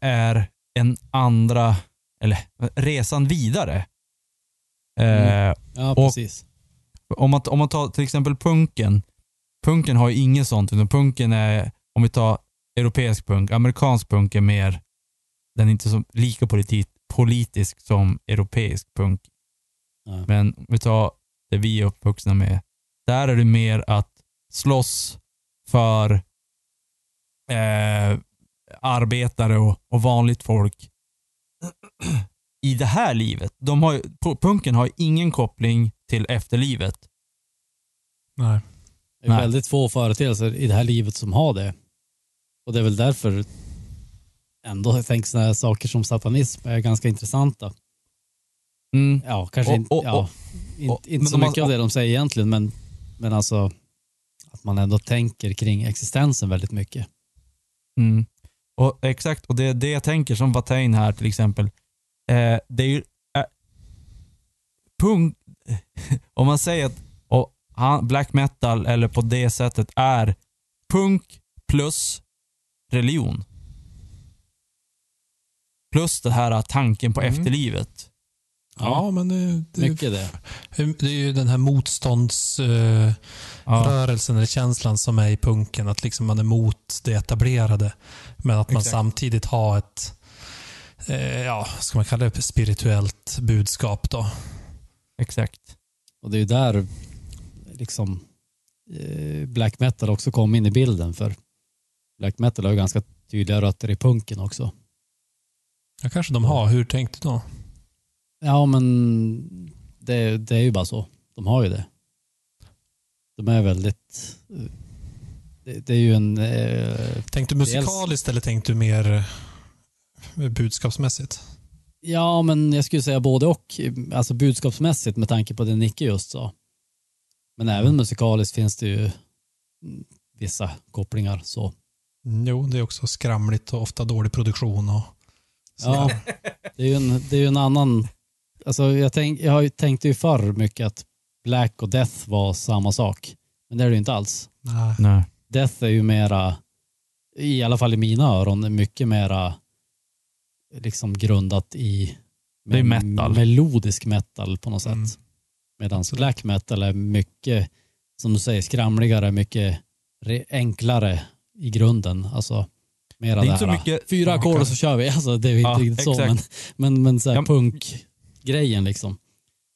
är en andra, eller resan vidare. Eh, Mm. Ja, precis. om, man, om man tar till exempel punken. Punken har ju inget sånt, utan punken är, om vi tar europeisk punk, amerikansk punk är mer, den är inte så lika politi, politisk som europeisk punk. Ja. Men om vi tar det vi är uppvuxna med, där är det mer att slåss för eh, arbetare och, och vanligt folk [CLEARS THROAT] i det här livet. De har, punken har ingen koppling till efterlivet. Nej. Det är Nej. väldigt få företeelser i det här livet som har det. Och det är väl därför ändå jag tänker sådana här saker som satanism är ganska intressanta. Mm. Ja, kanske Och- inte, och- ja, och- inte, inte så man- mycket av det de säger egentligen, men, men alltså att man ändå tänker kring existensen väldigt mycket. Mm. Och Exakt, och det det jag tänker som Watain här till exempel. Eh, det är ju... Eh, punk, [LAUGHS] om man säger att och han, black metal eller på det sättet är punk plus religion. Plus det här tanken på Mm. efterlivet. Ja, men det, det, Mycket det. det är ju den här motståndsrörelsen Ja. eller känslan som är i punken. Att liksom man är mot det etablerade. Men att man Exakt. samtidigt har ett, eh, ja, ska man kalla det spirituellt budskap då. Exakt. Och det är ju där liksom eh, black metal också kom in i bilden för black metal har ju ganska tydliga rötter i punken också. Ja, kanske de har. Hur tänkte du då? Ja, men det, det är ju bara så. De har ju det. De är väldigt... Det, det är ju en... Eh, Tänkte du musikaliskt eller tänkte du mer eh, budskapsmässigt? ja, men jag skulle säga både och. Alltså budskapsmässigt med tanke på det Nicke just sa. Men även musikaliskt finns det ju mm, vissa kopplingar. Så. Mm, Jo, det är också skramligt och ofta dålig produktion. Och, Ja, det är ju en, det är en annan... Alltså jag, tänk, jag har ju tänkt ju förr mycket att Black och Death var samma sak. Men det är det ju inte alls. Nej. Nej. Death är ju mera, i alla fall i mina öron, mycket mera liksom grundat i Det är metal. melodisk metal på något Mm. sätt. Medan black metal är mycket, som du säger, skramligare, mycket re- enklare i grunden. Alltså, mera Det är det inte så här, mycket- fyra ackord och så kör vi. [LAUGHS] Alltså, det är inte Ja, riktigt så, men, men, men så här Ja, punkgrejen liksom.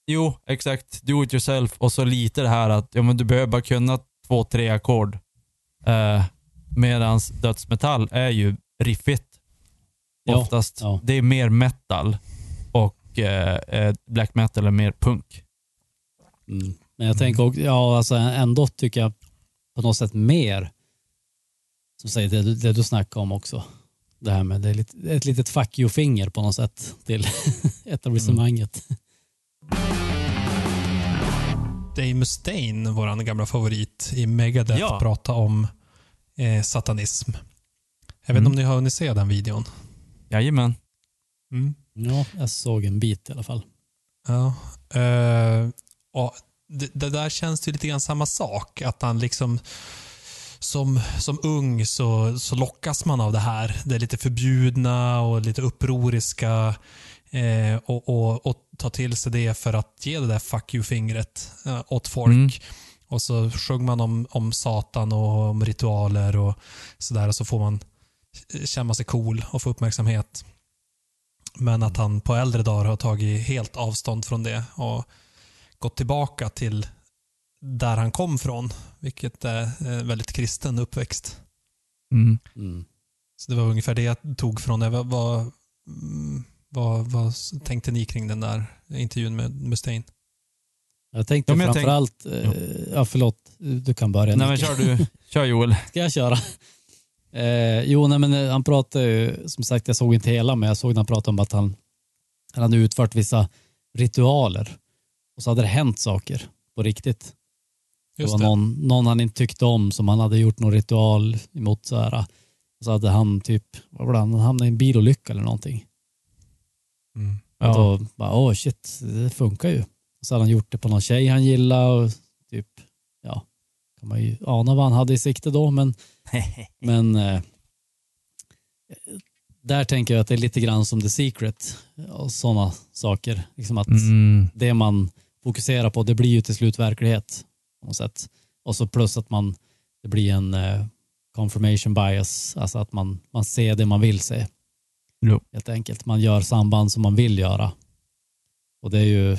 Jo, exakt. Do it yourself och så lite det här att ja, men du behöver bara kunna två, tre ackord. Eh, medans dödsmetall är ju riffigt. Ja, Oftast. ja. Det är mer metal och eh, eh, black metal är mer punk. Mm. Men jag tänker också, ja alltså ändå tycker jag på något sätt mer, som säger det, det du snackar om också. Det här med det är lite, ett litet fuck you-finger på något sätt till [LAUGHS] etablissemanget. Dave Mustaine, vår gamla favorit i Megadeth, Ja. prata om eh, satanism. Jag vet inte Mm. om ni har hunnit se den videon? Jajamän. Mm. Ja, jag såg en bit i alla fall. Ja. Eh, och det, det där känns det ju lite grann samma sak. Att han liksom som, som ung så, så lockas man av det här. Det lite förbjudna och lite upproriska. Eh, och, och, och ta till sig det för att ge det där fuck you-fingret eh, åt folk. Mm. Och så sjunger man om, om Satan och om ritualer och sådär. Och så får man känna sig cool och få uppmärksamhet. Men att han på äldre dagar har tagit helt avstånd från det och gått tillbaka till där han kom från. Vilket är en väldigt kristen uppväxt. Mm. Mm. Så det var ungefär det jag tog från det. Vad, vad, mm, vad, vad tänkte ni kring den där intervjun med Mustaine? Jag tänkte Ja, jag framförallt, eh, ja förlåt, du kan börja. Nej men kör du. [LAUGHS] Kör Joel. Ska jag köra? Eh, jo, nej, men eh, han pratade ju, som sagt, jag såg inte hela, men jag såg när han pratade om att han, han hade utfört vissa ritualer och så hade det hänt saker på riktigt. Det Just var det. någon, någon han inte tyckte om som han hade gjort någon ritual emot. Så, här, så hade han typ, vad var det, han hamnade i en bilolycka eller någonting. Mm. Och Ja. då bara, åh shit, det funkar ju. Och så hade han gjort det på någon tjej han gillade och typ, ja, kan man ju ana vad han hade i sikte då, men, [LAUGHS] men eh, där tänker jag att det är lite grann som The Secret och sådana saker. Liksom att Mm. det man fokuserar på, det blir ju till slut verklighet på något sätt. Och så plus att man, det blir en eh, confirmation bias, alltså att man, man ser det man vill se. Jo. Helt enkelt. Man gör samband som man vill göra. Och det är ju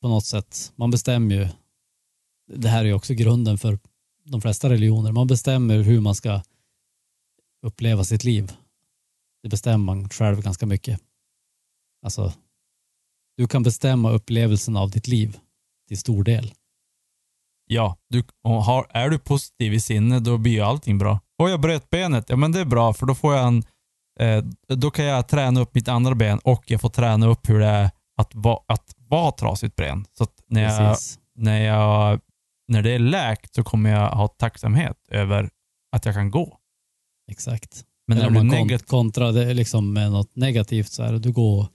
på något sätt, man bestämmer ju, det här är ju också grunden för de flesta religioner, man bestämmer hur man ska uppleva sitt liv. Det bestämmer man själv ganska mycket. Alltså, du kan bestämma upplevelsen av ditt liv till stor del. Ja, du, har, är du positiv i sinne då blir ju allting bra. Och jag bröt benet, ja men det är bra för då får jag en, eh, då kan jag träna upp mitt andra ben och jag får träna upp hur det är att, va, att vara trasigt ben. Så när, jag, Precis. när, jag, när det är läkt så kommer jag ha tacksamhet över att jag kan gå. Exakt. Men Eller när om man negativ, kontrar det liksom med något negativt så här, du går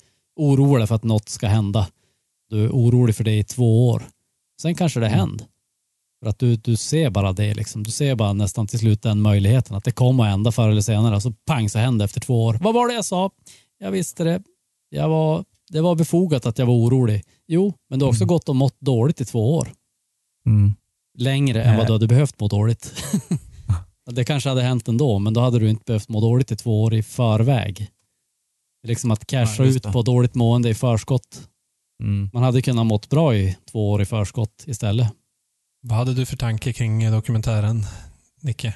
dig för att något ska hända. Du är orolig för det i två år. Sen kanske det Mm. händer. För att du, du ser bara det liksom. Du ser bara nästan till slut den möjligheten att det kommer att hända förr eller senare. Så pang så händer det efter två år. Vad var det jag sa? Jag visste det. Jag var, det var befogat att jag var orolig. Jo, men du har också Mm. gått och mått dåligt i två år. mm, Längre än vad du hade behövt må dåligt. [LAUGHS] det kanske hade hänt ändå, men då hade du inte behövt må dåligt i två år i förväg. Liksom att casha Ja, ut på dåligt mående i förskott. mm. Man hade kunnat mått bra i två år i förskott istället. Vad hade du för tanke kring dokumentären, Nicke?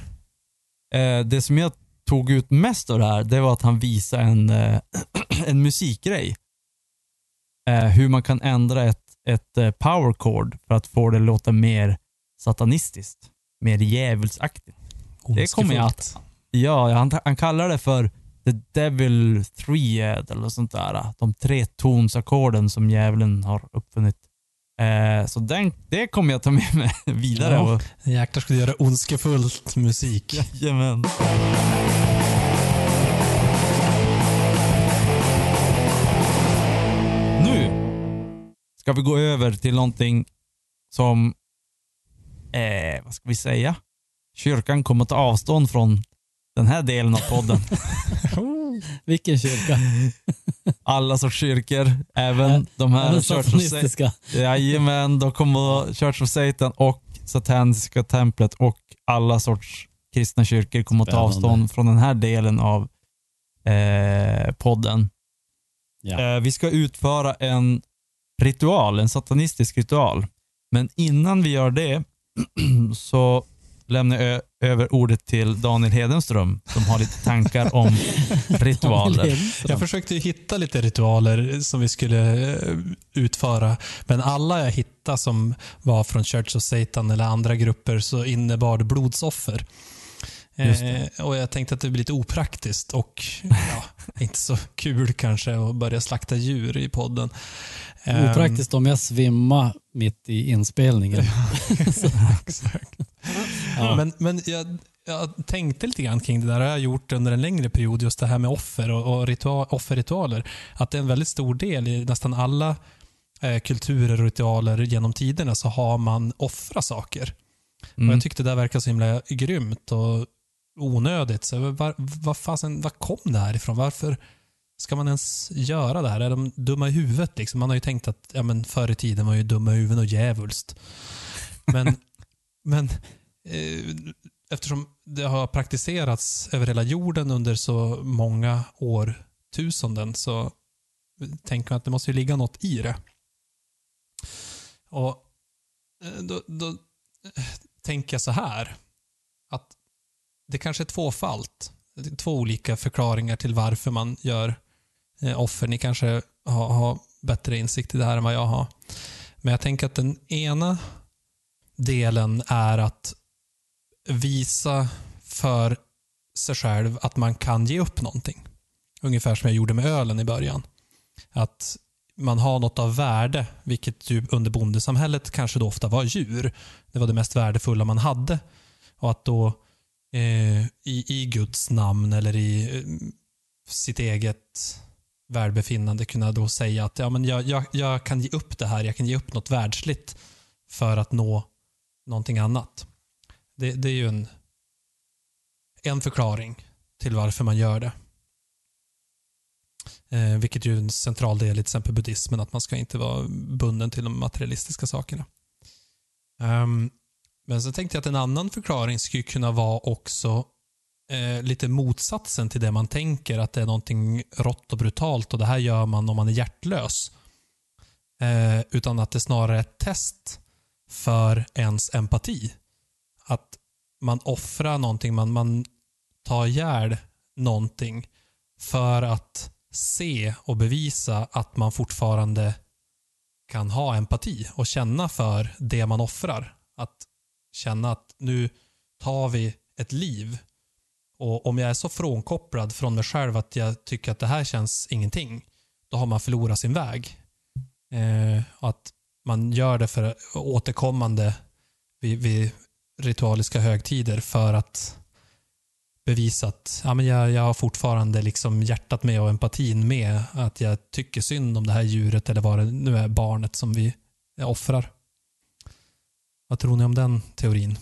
Eh, det som jag tog ut mest av det här, det var att han visade en, eh, [CLEARS THROAT] en musikgrej. Eh, hur man kan ändra ett, ett eh, power chord för att få det att låta mer satanistiskt. Mer djävulsaktigt. Det kommer jag att... Ja, han, han kallar det för The Devil Thread eller sånt där. De tre tonsackorden som djävulen har uppfunnit. Eh, så den, det kommer jag ta med mig [LAUGHS] vidare. Ja. Och, Jäklar ska du göra ondskefullt musik. Jajamän. Nu ska vi gå över till någonting som, eh, vad ska vi säga? Kyrkan kommer ta avstånd från den här delen av podden. [LAUGHS] Vilken kyrka? Alla sorts kyrkor, även de här Church of, Sa- satanistiska. Jajamän, då kommer Church of Satan och Sataniska templet och alla sorts kristna kyrkor kommer att ta avstånd från den här delen av eh, podden. Ja. Eh, vi ska utföra en ritual, en satanistisk ritual. Men innan vi gör det [CLEARS THROAT] så lämnar jag över ordet till Daniel Hedenström som har lite tankar om [LAUGHS] ritualer. Jag försökte hitta lite ritualer som vi skulle eh, utföra, men alla jag hittade som var från Church of Satan eller andra grupper så innebar det blodsoffer. Eh, och Jag tänkte att det blir lite opraktiskt och ja, [LAUGHS] inte så kul kanske att börja slakta djur i podden. Ehm, Opraktiskt om jag svimmar mitt i inspelningen. [LAUGHS] Exakt. Ja. Men, men jag, jag tänkte lite grann kring det där. Det har jag gjort under en längre period, just det här med offer och, och ritual, offerritualer. Att det är en väldigt stor del i nästan alla eh, kulturer och ritualer genom tiderna så har man offrat saker. Mm. Och Jag tyckte det verkade så himla grymt och onödigt. Så var, var, fasen, var kom det här ifrån? Varför ska man ens göra det här? Är de dumma i huvudet? Liksom? Man har ju tänkt att ja, men förr i tiden var ju dumma i huvudet och djävulskt. Men, [LAUGHS] men eh, eftersom det har praktiserats över hela jorden under så många årtusenden så tänker man att det måste ju ligga något i det. Och eh, då, då eh, tänker jag så här. Att det kanske är tvåfalt. Två olika förklaringar till varför man gör eh, offer. Ni kanske har, har bättre insikt i det här än vad jag har. Men jag tänker att den ena delen är att visa för sig själv att man kan ge upp någonting. Ungefär som jag gjorde med ölen i början. Att man har något av värde, vilket ju under bondesamhället kanske då ofta var djur. Det var det mest värdefulla man hade. Och att då eh, i, i Guds namn eller i eh, sitt eget välbefinnande kunna då säga att ja, men jag, jag, jag kan ge upp det här, jag kan ge upp något världsligt för att nå någonting annat. Det, det är ju en, en förklaring till varför man gör det. Eh, vilket ju är en central del i till exempel buddhismen, att man ska inte vara bunden till de materialistiska sakerna. Um, men så tänkte jag att en annan förklaring skulle kunna vara också eh, lite motsatsen till det man tänker, att det är någonting rått och brutalt och det här gör man om man är hjärtlös. Eh, utan att det snarare är ett test för ens empati. Att man offrar någonting, man, man tar ihjäl någonting för att se och bevisa att man fortfarande kan ha empati och känna för det man offrar. Att känna att nu tar vi ett liv och om jag är så frånkopplad från mig själv att jag tycker att det här känns ingenting, då har man förlorat sin väg. Eh, att man gör det för återkommande vid, vid ritualiska högtider för att bevisa att ja, men jag, jag har fortfarande liksom hjärtat med och empatin med. Att jag tycker synd om det här djuret eller vad det nu är, barnet som vi offrar. Vad tror ni om den teorin?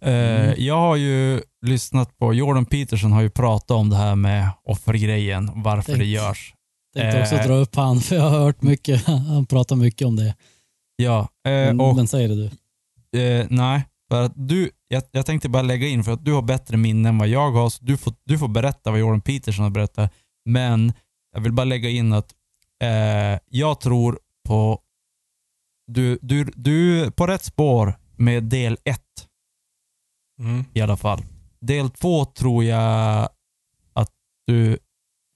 Eh, jag har ju lyssnat på, Jordan Peterson har ju pratat om det här med offergrejen, varför Tänk. det görs. Tänkte också Eh. dra upp han, för jag har hört mycket. [LAUGHS] Han pratar mycket om det. Ja, eh, och men säger det du. Eh, nej, för att du, jag, jag tänkte bara lägga in för att du har bättre minne än vad jag har, så du får, du får berätta vad Jordan Peterson har berättat. Men jag vill bara lägga in att eh, jag tror på, du, du, du är på rätt spår med del ett Mm. i alla fall. Del två tror jag att du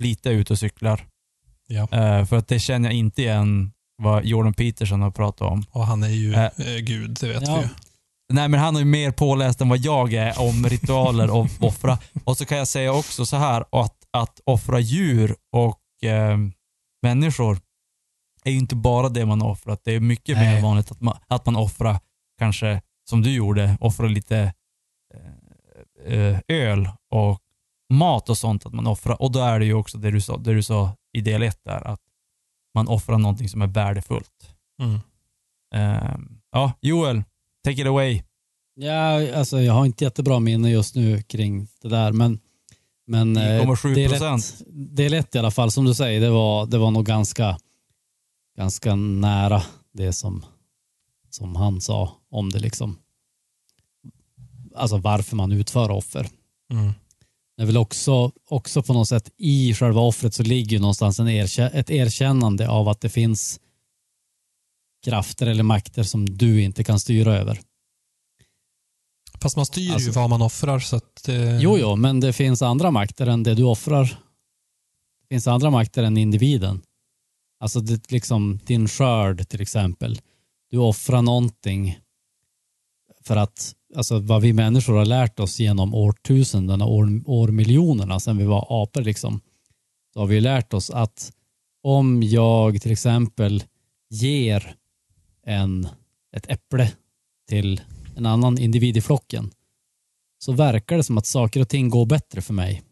lite är ute och cyklar. Ja. Eh, för att det känner jag inte igen vad Jordan Peterson har pratat om. Och han är ju Äh. eh, gud, det vet Ja. vi ju. Nej men han är ju mer påläst än vad jag är om ritualer och [LAUGHS] offra. Och så kan jag säga också så här att, att offra djur och eh, människor är ju inte bara det man har offrat. Det är mycket Nej. mer vanligt att man, att man offrar, kanske som du gjorde, offrar lite eh, eh, öl och mat och sånt att man offrar. Och då är det ju också det du sa, det du sa i del ett där, att man offrar någonting som är värdefullt. Mm. Eh, ja, Joel, take it away. Ja, alltså jag har inte jättebra minne just nu kring det där, men men eh, 9,7 del procent. ett- del ett i alla fall, som du säger, det var, det var nog ganska, ganska nära det som, som han sa om det liksom. Alltså varför man utför offer. Mm. Det är väl också, också på något sätt i själva offret så ligger ju någonstans en erkä- ett erkännande av att det finns krafter eller makter som du inte kan styra över. Fast man styr ju Alltså- vad man offrar så att... Eh, Jo, jo, men det finns andra makter än det du offrar. Det finns andra makter än individen. Alltså det, liksom din skörd till exempel. Du offrar någonting för att, alltså vad vi människor har lärt oss genom årtusendena, år, årmiljonerna sedan vi var apor liksom. Så har vi lärt oss att om jag till exempel ger en, ett äpple till en annan individ i flocken så verkar det som att saker och ting går bättre för mig.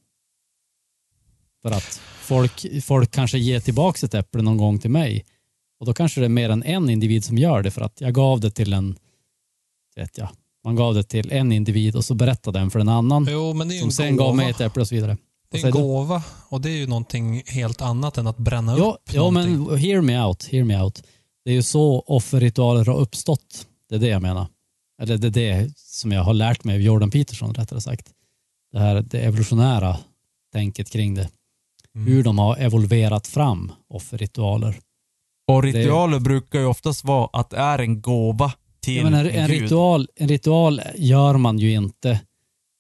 För att folk, folk kanske ger tillbaka ett äpple någon gång till mig. Och då kanske det är mer än en individ som gör det för att jag gav det till en, vet jag, man gav det till en individ och så berättade den för en annan Jo, men det är ju som en sen gåva. gav mig ett äpple och så vidare. Det är en gåva och det är ju någonting helt annat än att bränna Ja, upp ja men hear me out, hear me out. Det är ju så offerritualer har uppstått. Det är det jag menar. Eller det är det som jag har lärt mig av Jordan Peterson rättare sagt. Det här det evolutionära tänket kring det. Mm. Hur de har evolverat fram offerritualer. Och ritualer brukar ju oftast vara att det är en gåva till menar, en, en gud. ritual, en ritual gör man ju inte,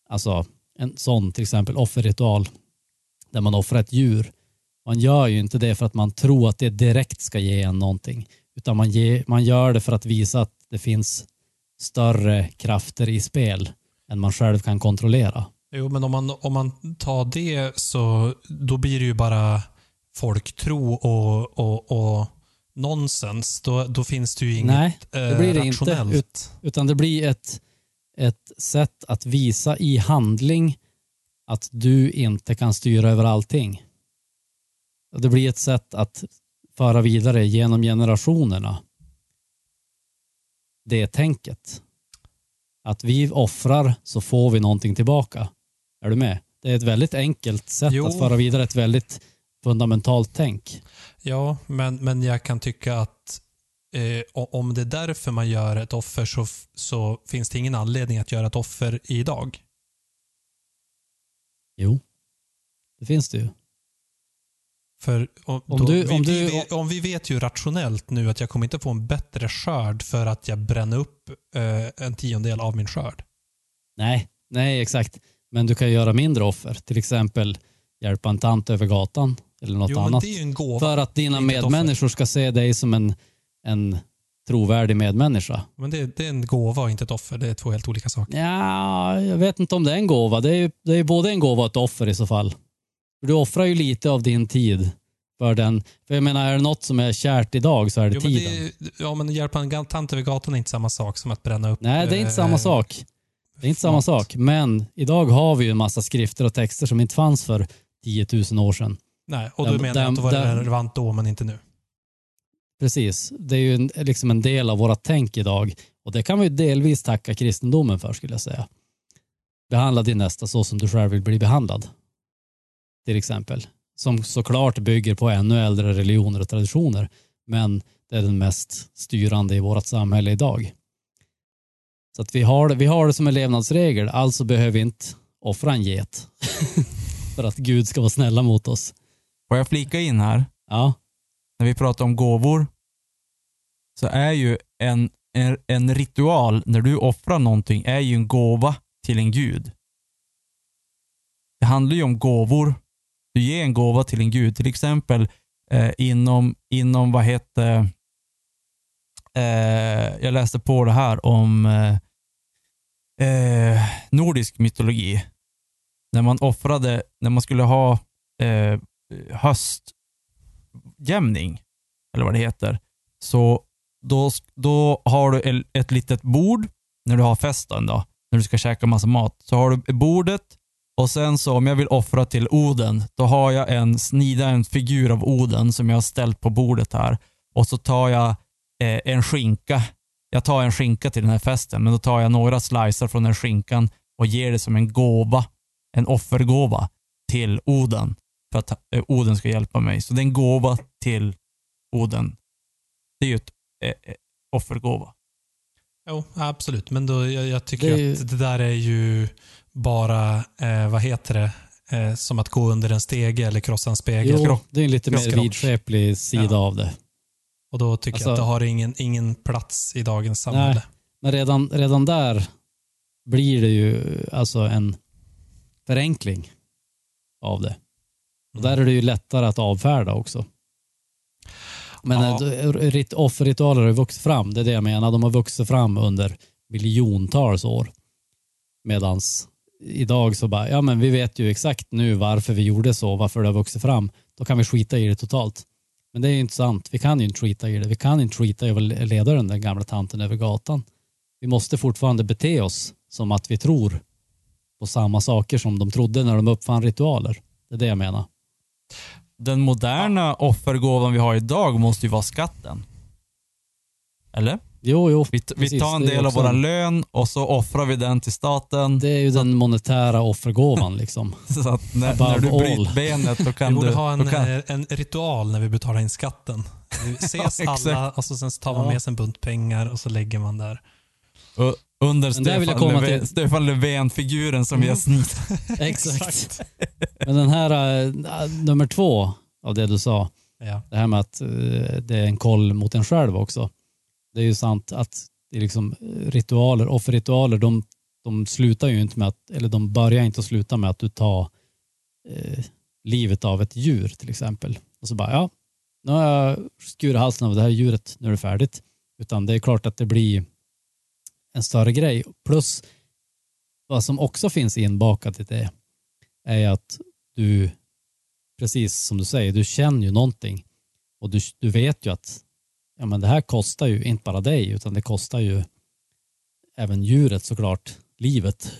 alltså en sån till exempel offerritual där man offrar ett djur. Man gör ju inte det för att man tror att det direkt ska ge en någonting. Utan man, ge, man gör det för att visa att det finns större krafter i spel än man själv kan kontrollera. Jo, men om man, om man tar det så då blir det ju bara folktro och, och, och nonsens. Då, då finns det ju inget Nej, det blir eh, det inte. rationellt. Ut, utan det blir ett, ett sätt att visa i handling att du inte kan styra över allting. Det blir ett sätt att föra vidare genom generationerna det tänket. Att vi offrar så får vi någonting tillbaka. Är du med? Det är ett väldigt enkelt sätt Jo. att föra vidare ett väldigt fundamentalt tänk. Ja, men, men jag kan tycka att eh, om det är därför man gör ett offer så, så finns det ingen anledning att göra ett offer idag. Jo, det finns det ju. För om, Om då, du- vi, om vi, du- vi, om vi vet ju rationellt nu att jag kommer inte få en bättre skörd för att jag bränner upp eh, en tiondel av min skörd. Nej, nej exakt. Men du kan göra mindre offer. Till exempel hjälpa en tant över gatan eller något jo, men annat. För att dina offer. medmänniskor ska se dig som en, en trovärdig medmänniska. Men det, det är en gåva och inte ett offer. Det är två helt olika saker. Ja, jag vet inte om det är en gåva. Det är det är både en gåva och ett offer i så fall. Du offrar ju lite av din tid för den. För jag menar, är det något som är kärt idag så är det Jo, men tiden. det är, ja, men hjälpa en tant över gatan är inte samma sak som att bränna upp... Nej, det är inte eh, samma sak. Det är inte samma sak. Men idag har vi ju en massa skrifter och texter som inte fanns för 10 000 år sedan. Nej, och du Där- menar där- att det var där- relevant då, men inte nu. Precis. Det är ju en, liksom en del av våra tänk idag. Och det kan vi delvis tacka kristendomen för skulle jag säga. Behandla din nästa så som du själv vill bli behandlad. Till exempel. Som såklart bygger på ännu äldre religioner och traditioner. Men det är den mest styrande i vårt samhälle idag. Så att vi har, vi har det som en levnadsregel. Alltså behöver vi inte offra en get. [LAUGHS] för att Gud ska vara snälla mot oss. Får jag flika in här? Ja, När vi pratar om gåvor så är ju en, en, en ritual när du offrar någonting är ju en gåva till en gud. Det handlar ju om gåvor. Du ger en gåva till en gud. Till exempel eh, inom, inom, vad heter eh, jag läste på det här om eh, eh, nordisk mytologi. När man offrade, när man skulle ha eh, Eh, höstjämning, eller vad det heter, så då, då har du ett litet bord när du har festen då, när du ska käka massa mat. Så har du bordet och sen så om jag vill offra till Oden, då har jag en snida en figur av Oden som jag har ställt på bordet här. Och så tar jag eh, en skinka. Jag tar en skinka till den här festen, men då tar jag några slicer från den skinkan och ger det som en gåva, en offergåva till Oden för att eh, Oden ska hjälpa mig. Så det är en gåva till Oden. Det är ju ett eh, eh, offergåva. Jo, absolut. Men då, jag, jag tycker Det ju- att det där är ju bara, eh, vad heter det, eh, som att gå under en stege eller krossa en spegel. jo, det är en lite mer vidskeplig sida Ja. av det. Och då tycker jag Alltså- att det har ingen, ingen plats i dagens samhälle. Nej. Men redan, redan där blir det ju alltså en förenkling av det. Och där är det ju lättare att avfärda också. Men Ja. rit, offerritualer har vuxit fram, det är det jag menar. De har vuxit fram under miljontals år. Medans idag så bara, ja men vi vet ju exakt nu varför vi gjorde så, varför det har vuxit fram. Då kan vi skita i det totalt. Men det är ju inte sant. Vi kan ju inte skita i det. Vi kan inte skita i att leda den där gamla tanten över gatan. Vi måste fortfarande bete oss som att vi tror på samma saker som de trodde när de uppfann ritualer. Det är det jag menar. Den moderna offergåvan vi har idag måste ju vara skatten. Eller? Jo, jo. Vi, vi tar en del av vår lön och så offrar vi den till staten. Det är ju den monetära [LAUGHS] offergåvan liksom. Så att när, när du all. bryter benet då Vi kan borde du... ha en, kan, eh, en ritual när vi betalar in skatten. Vi [LAUGHS] ses Ja, alla och så sen tar man Ja. med sig en bunt pengar och så lägger man där. och under Stefan, komma Löfven, till- Stefan Löfven-figuren som vi har snit. [LAUGHS] Exakt. Men den här äh, nummer två av det du sa, Ja. det här med att eh, det är en koll mot en själv också. Det är ju sant att det är liksom eh, ritualer, offerritualer, de, de slutar ju inte med att, eller de börjar inte och slutar med att du tar eh, livet av ett djur till exempel. Och så bara, ja, nu har jag skurit halsen av det här djuret, nu är det färdigt. Utan det är klart att det blir en större grej. Plus vad som också finns inbakat i det är ju att du, precis som du säger, du känner ju någonting och du, du vet ju att ja, men det här kostar ju inte bara dig utan det kostar ju även djuret såklart, livet.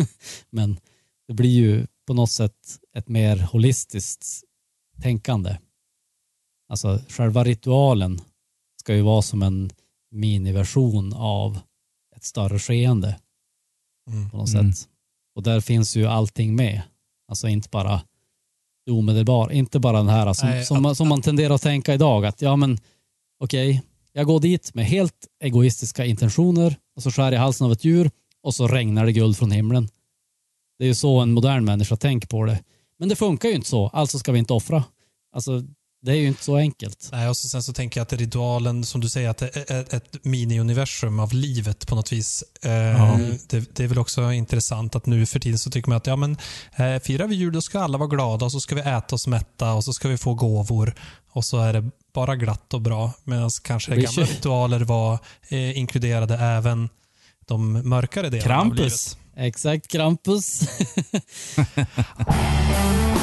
[LAUGHS] men det blir ju på något sätt ett mer holistiskt tänkande. Alltså själva ritualen ska ju vara som en miniversion av ett större skeende Mm. på något Mm. sätt. Och där finns ju allting med. Alltså inte bara det omedelbara, inte bara den här som, Nej, som, man, som man tenderar att tänka idag att ja men okej, jag går dit med helt egoistiska intentioner och så skär jag halsen av ett djur och så regnar det guld från himlen. Det är ju så en modern människa tänker på det. Men det funkar ju inte så, alltså ska vi inte offra. Alltså det är ju inte så enkelt. Nej, och så, sen så tänker jag att ritualen, som du säger, att det är ett, mini-universum av livet på något vis. Eh, det, det är väl också intressant att nu för tiden så tycker man att ja, men, eh, firar vi jul då ska alla vara glada och så ska vi äta oss mätta och så ska vi få gåvor och så är det bara glatt och bra. Medan kanske gamla ritualer var eh, inkluderade även de mörkare delarna av livet. Krampus. Exakt, Krampus. [LAUGHS] [LAUGHS]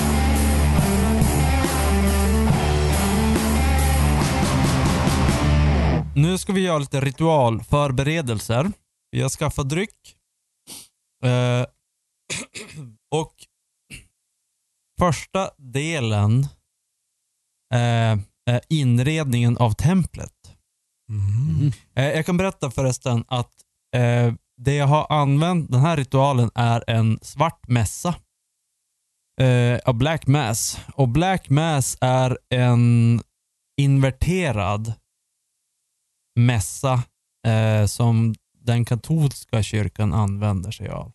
Nu ska vi göra lite ritualförberedelser. Vi har skaffat dryck. Eh, [CLEARS THROAT] och första delen eh, är inredningen av templet. Mm. Eh, jag kan berätta förresten att eh, det jag har använt, den här ritualen, är en svart mässa. Eh, av Black Mass. Och Black Mass är en inverterad mässa eh, som den katolska kyrkan använder sig av.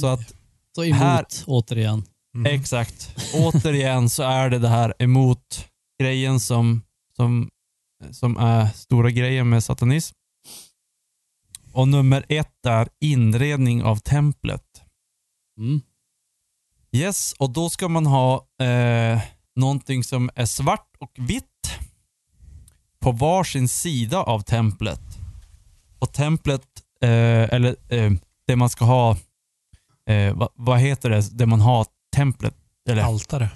Så att Så emot Här- återigen. Mm. Exakt. Återigen så är det det här emot grejen som, som, som är stora grejen med satanism. Och nummer ett är inredning av templet. Mm. Yes, och då ska man ha eh, någonting som är svart och vitt på varsin sida av templet. Och templet, eh, eller eh, det man ska ha, eh, vad, vad heter det, det man har templet, eller Altare.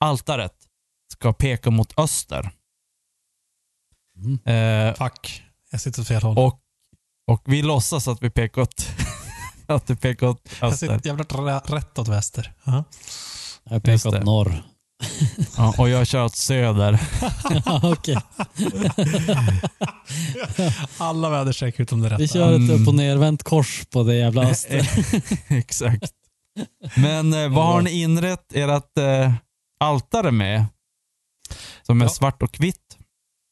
altaret, ska peka mot öster. Mm. Eh, Fuck. Jag sitter åt fel håll. och, och vi låtsas att vi pekar åt, [LAUGHS] att det pekar åt jag öster. sitter jävligt rä- rätt åt väster. Ja. Jag Just pekar det. åt norr. Ja, och jag kör åt söder. Ja, [LAUGHS] Okej, Alla väderstreck utom det rätta. vi kör ett Mm. upp och nervänt kors på det jävla öster. [LAUGHS] Exakt. Men eh, vad har ni inrett ert eh, altare med? Som är Ja. svart och vitt?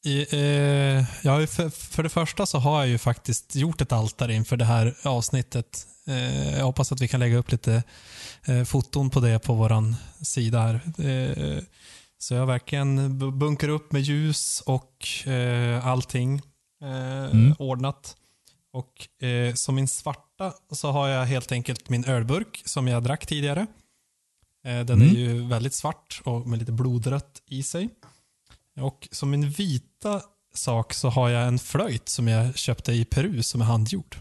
I, eh, jag har ju för, för det första så har jag ju faktiskt gjort ett altare inför det här avsnittet. Eh, jag hoppas att vi kan lägga upp lite eh, foton på det på våran sida här. Eh, så jag verkligen bu- bunkrat upp med ljus och allting Mm. ordnat. Och som min svarta så har jag helt enkelt min ölburk som jag drack tidigare. Den Mm. är ju väldigt svart och med lite blodrött i sig. Och som min vita sak så har jag en flöjt som jag köpte i Peru som är handgjord.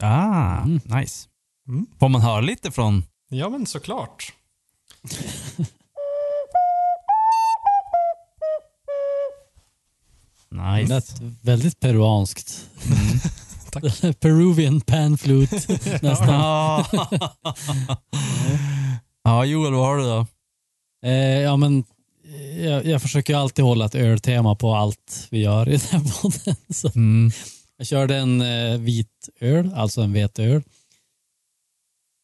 Ah, Mm. nice. Mm. Får man höra lite från... Ja, men såklart. Det [LAUGHS] Nice. lät väldigt peruanskt. [LAUGHS] Tack. [LAUGHS] Peruvian panflute nästan. Ja. ja, Joel, vad har du då? Eh, ja, men jag, jag försöker alltid hålla ett öltema på allt vi gör i den här podden. Jag körde en eh, vit öl, alltså en veteöl.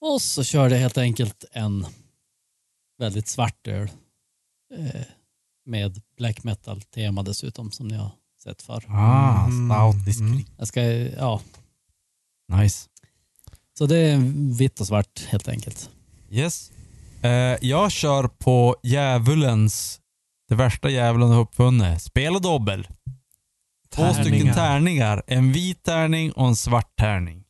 Och så körde jag helt enkelt en väldigt svart öl. Eh, med black metal-tema dessutom, som ni har sett för. Ah, stout Mm. Jag ska, ja, Nice. så det är vitt och svart helt enkelt. Yes. Eh, jag kör på djävulens, det värsta djävulen har uppfunnit. Spel och dobbel. Två stycken Tärningar. tärningar. En vit tärning och en svart tärning.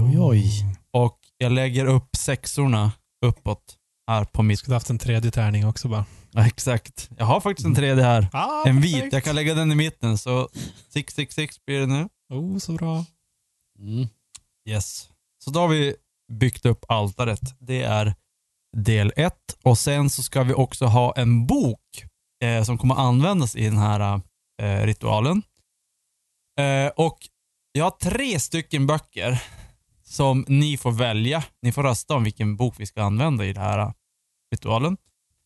Oj, oj. Och jag lägger upp sexorna uppåt här på mitt... Skulle haft en tredje tärning också bara. Ja, exakt. Jag har faktiskt en tredje här. Ah, En vit. perfekt. Jag kan lägga den i mitten. Så 666 blir det nu. Oh, så bra. Mm. Yes. Så då har vi byggt upp altaret. Det är del ett. Och sen så ska vi också ha en bok eh, som kommer användas i den här eh, ritualen. Eh, och jag har tre stycken böcker som ni får välja. Ni får rösta om vilken bok vi ska använda i den här eh, ritualen.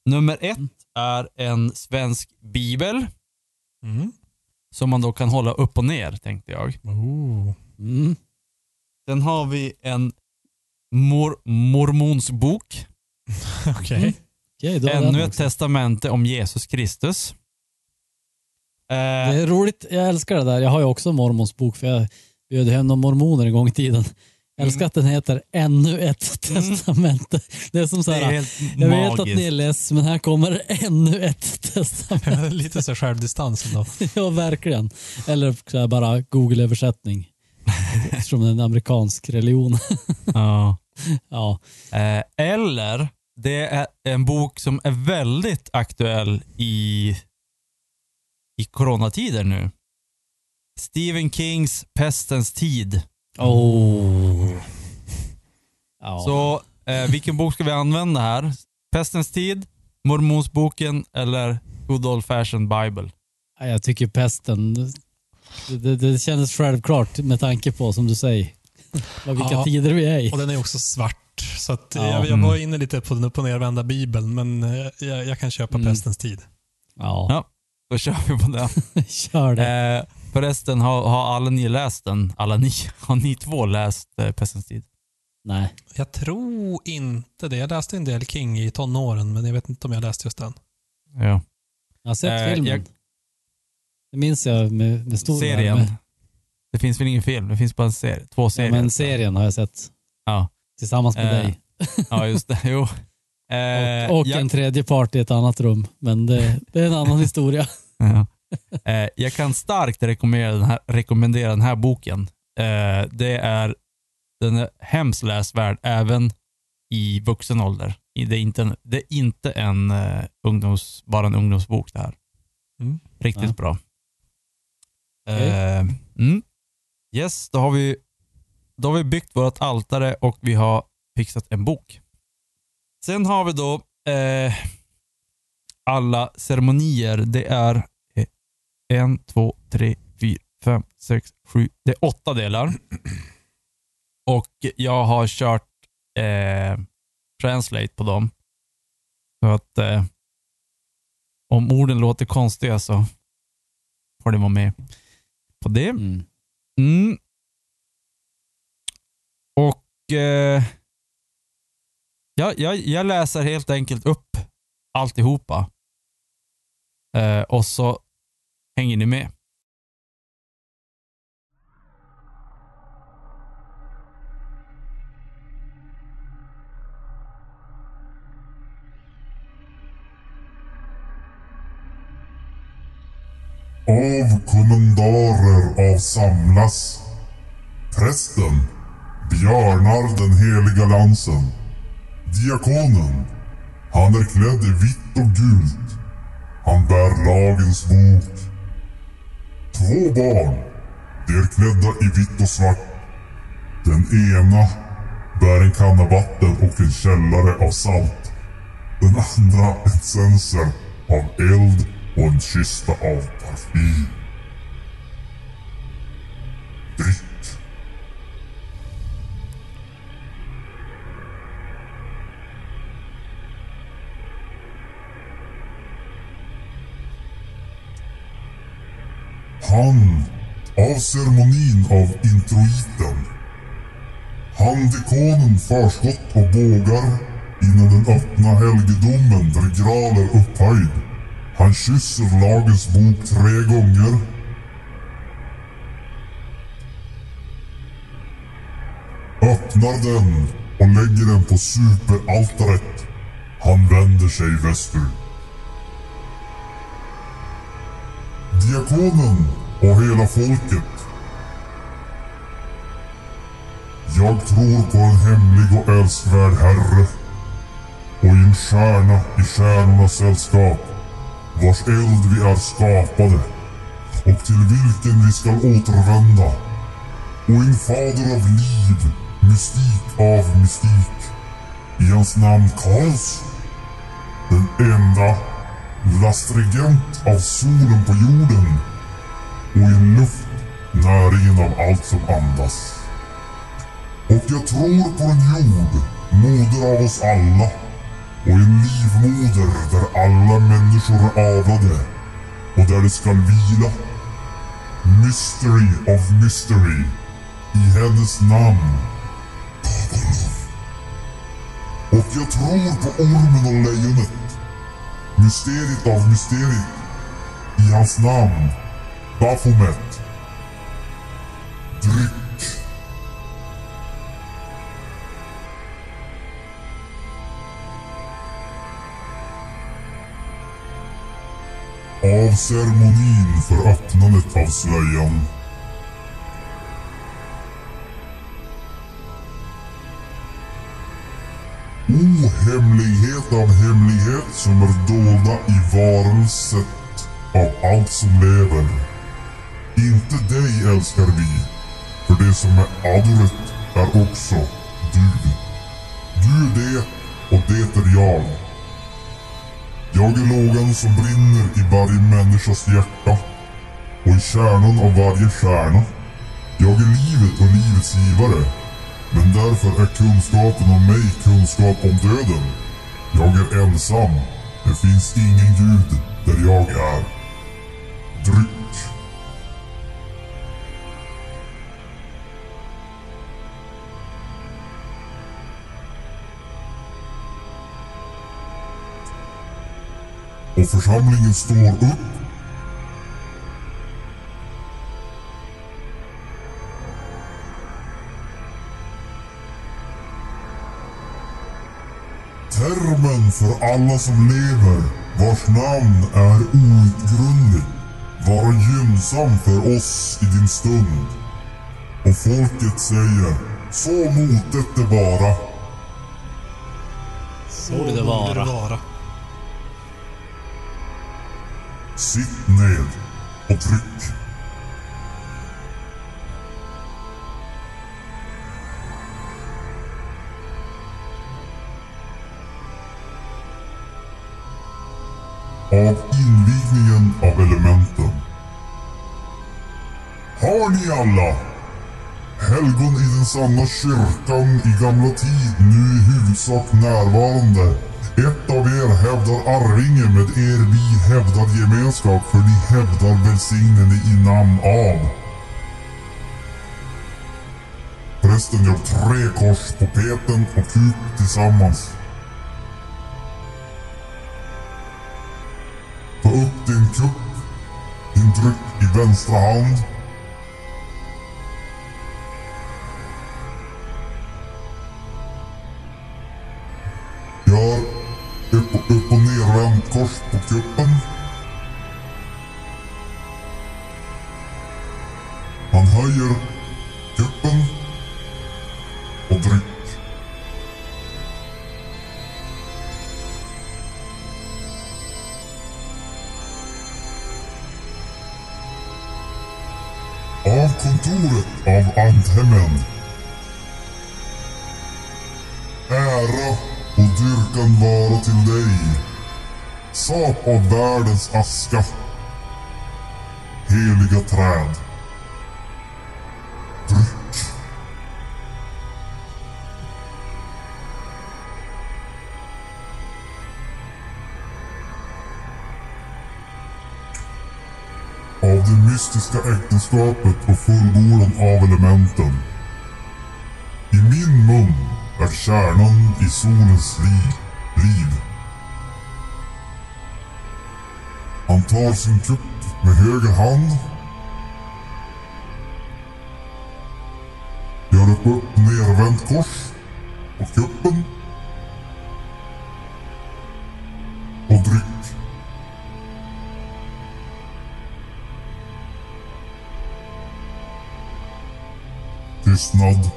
Nummer ett är en svensk bibel Mm. som man då kan hålla upp och ner, tänkte jag. Oh. Mm. Sen har vi en mor mormonsbok. [LAUGHS] Okej. Okej, då har Ännu ett också. testamente om Jesus Kristus. Det Eh, är roligt, jag älskar det där. Jag har ju också mormons bok för jag bjöd hem några mormoner en gång i tiden. Jag älskar att den heter Ännu ett Mm. testamente. Det är som så det är här, jag vet att magiskt. ni är less men här kommer ännu ett testamente. [LAUGHS] Lite så självdistans ändå. [LAUGHS] ja, verkligen. Eller så här bara Google-översättning. Eftersom det är en amerikansk religion. [LAUGHS] Ja. ja. Eh, eller, det är en bok som är väldigt aktuell i, i coronatider nu. Stephen Kings Pestens tid. Oh. Så eh, vilken bok ska vi använda här? Pestens tid, Mormonsboken eller Good Old Fashioned Bible? Ja, Jag tycker pesten, det, det, det kändes självklart med tanke på, som du säger, [LAUGHS] vad- vilka Ja. tider vi är i. Och den är också svart. Så att Ja. jag, jag Mm. var inne lite på den upp och nervända bibeln, men eh, jag, jag kan köpa Mm. prästens tid. Ja, Ja. Då kör vi på den. [LAUGHS] kör det. Eh, förresten, har, har alla ni läst den? Alla ni? [LAUGHS] Har ni två läst eh, Pestens tid? Nej. Jag tror inte det. Jag läste en del King i tonåren, men jag vet inte om jag läste just den. Ja. Jag har sett Eh, filmen. jag- Det minns jag med, med stor Serien. värme. Det finns väl ingen film? Det finns bara en serie. Två Ja, serier. men serien har jag sett. Ja. Tillsammans med Eh, dig. Ja, just det. [LAUGHS] Jo. Eh, och och jag, en tredje part i ett annat rum. Men det, det är en annan [LAUGHS] historia. ja. eh, jag kan starkt rekommendera den här, rekommendera den här boken. Eh, det är, den är hemskt läsvärd även i vuxen ålder. Det är inte en, det är inte en eh, ungdoms, bara en ungdomsbok det här. Mm. Riktigt Ja. bra. Okej. Eh, mm. Yes, då har, vi, då har vi byggt vårt altare och vi har fixat en bok. Sen har vi då eh, alla ceremonier. Det är eh, en, två, tre, fyra, fem, sex, sju. Det är åtta delar. Och jag har kört eh, translate på dem. Så att eh, om orden låter konstiga så får det vara med på det. Mm. Mm. Och eh, jag, jag, jag läser helt enkelt upp alltihopa. Eh, och så hänger ni med. Av kommendarer avsamlas. Prästen björnar den heliga lansen. Diakonen, han är klädd i vitt och gult. Han bär lagens bok. Två barn, de är klädda i vitt och svart. Den ena bär en kanna vatten och en källare av salt. Den andra en sensor av eld och en kista av parfym. Han av ceremonin av introiten. Han dekonen förskott och bågar innan den öppna helgedomen där Graal är upphöjd. Han kysser lagens bok tre gånger. Öppnar den och lägger den på superaltaret. Han vänder sig väster. Diakonen och hela folket. Jag tror på en hemlig och älskvärd Herre och i en stjärna i stjärnornas sällskap vars eld vi är skapade och till vilken vi skall återvända. Och en fader av liv, mystik av mystik. I hans namn Karls den enda lastregent av solen på jorden och i en luft näringen av allt som andas. Och jag tror på en jord, moder av oss alla och en livmoder där alla människor är avlade och där det skall vila. Mystery of mystery i hennes namn. Och jag tror på ormen och lejonet. Mysteriet av mysteriet. I hans namn. Baphomet. Dryck. Av ceremonin för öppnandet av slöjan. O hemlighet av hemlighet som är dolda i varelset av allt som lever. Inte dig älskar vi, för det som är adoret är också du. Du är det och det är jag. Jag är lågan som brinner i varje människas hjärta och i kärnan av varje stjärna. Jag är livet och livets givare. Men därför är kunskapen om mig kunskap om döden. Jag är ensam. Det finns ingen gud där jag är. Dryck. Och församlingen står upp Termen för alla som lever, vars namn är outgrundligt, vara gynnsam för oss i din stund. Och folket säger, så motet det vara. Så det vara. Sitt ned och tryck. Av invigningen av elementen. Har ni alla? Helgon i den sanna kyrkan i gamla tid, nu i huvudsak närvarande. Ett av er hävdar arvinge med er vi hävdar gemenskap, för ni hävdar välsignande i namn av. Prästen gör tre kors på peten och kuk tillsammans. Ta upp din kupp, din dryck i vänstra hand. Av Ära och dyrkan vara till dig. Sap av världens aska. Heliga träd. Det mystiska äktenskapet och fullbordan av elementen. I min mun är kärnan i solens liv. liv. Han tar sin kupp med höger hand. Gör ett upp nervänt kors på kuppen. Tystnad.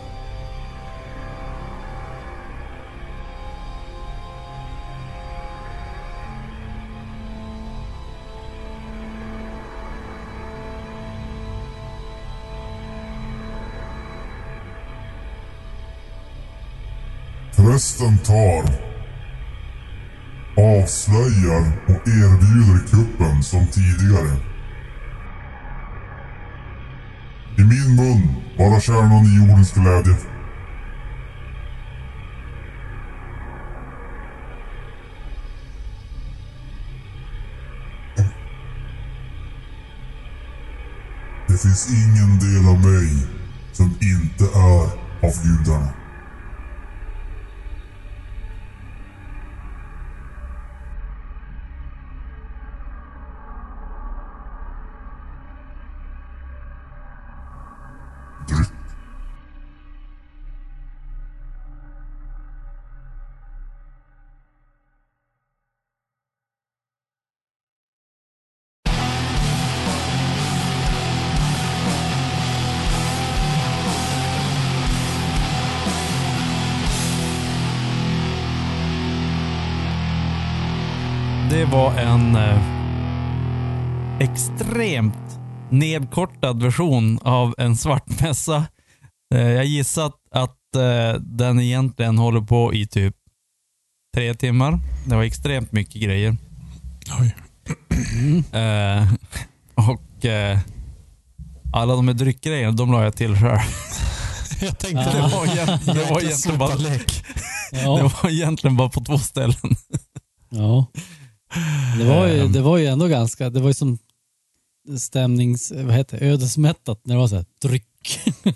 Prästen tar, avslöjar och erbjuder kuppen som tidigare. I min mun bara kärnan i jordens glädje. Det finns ingen del av mig som inte är av gudarna. Det var en eh, extremt nedkortad version av en svartmässa. Eh, jag gissar att, eh, den egentligen håller på i typ tre timmar. Det var extremt mycket grejer. Oj. Eh, och eh, alla de här dryckgrejerna, de la jag till själv. [LAUGHS] Jag tänkte Det det var, egent- det var egentligen bara, det Ja, var egentligen bara på två ställen. ja. Det, var ju, Ehm. det var ju ändå ganska, det var ju som stämnings, vad heter det, ödesmättat när det var så här dryck. [LAUGHS]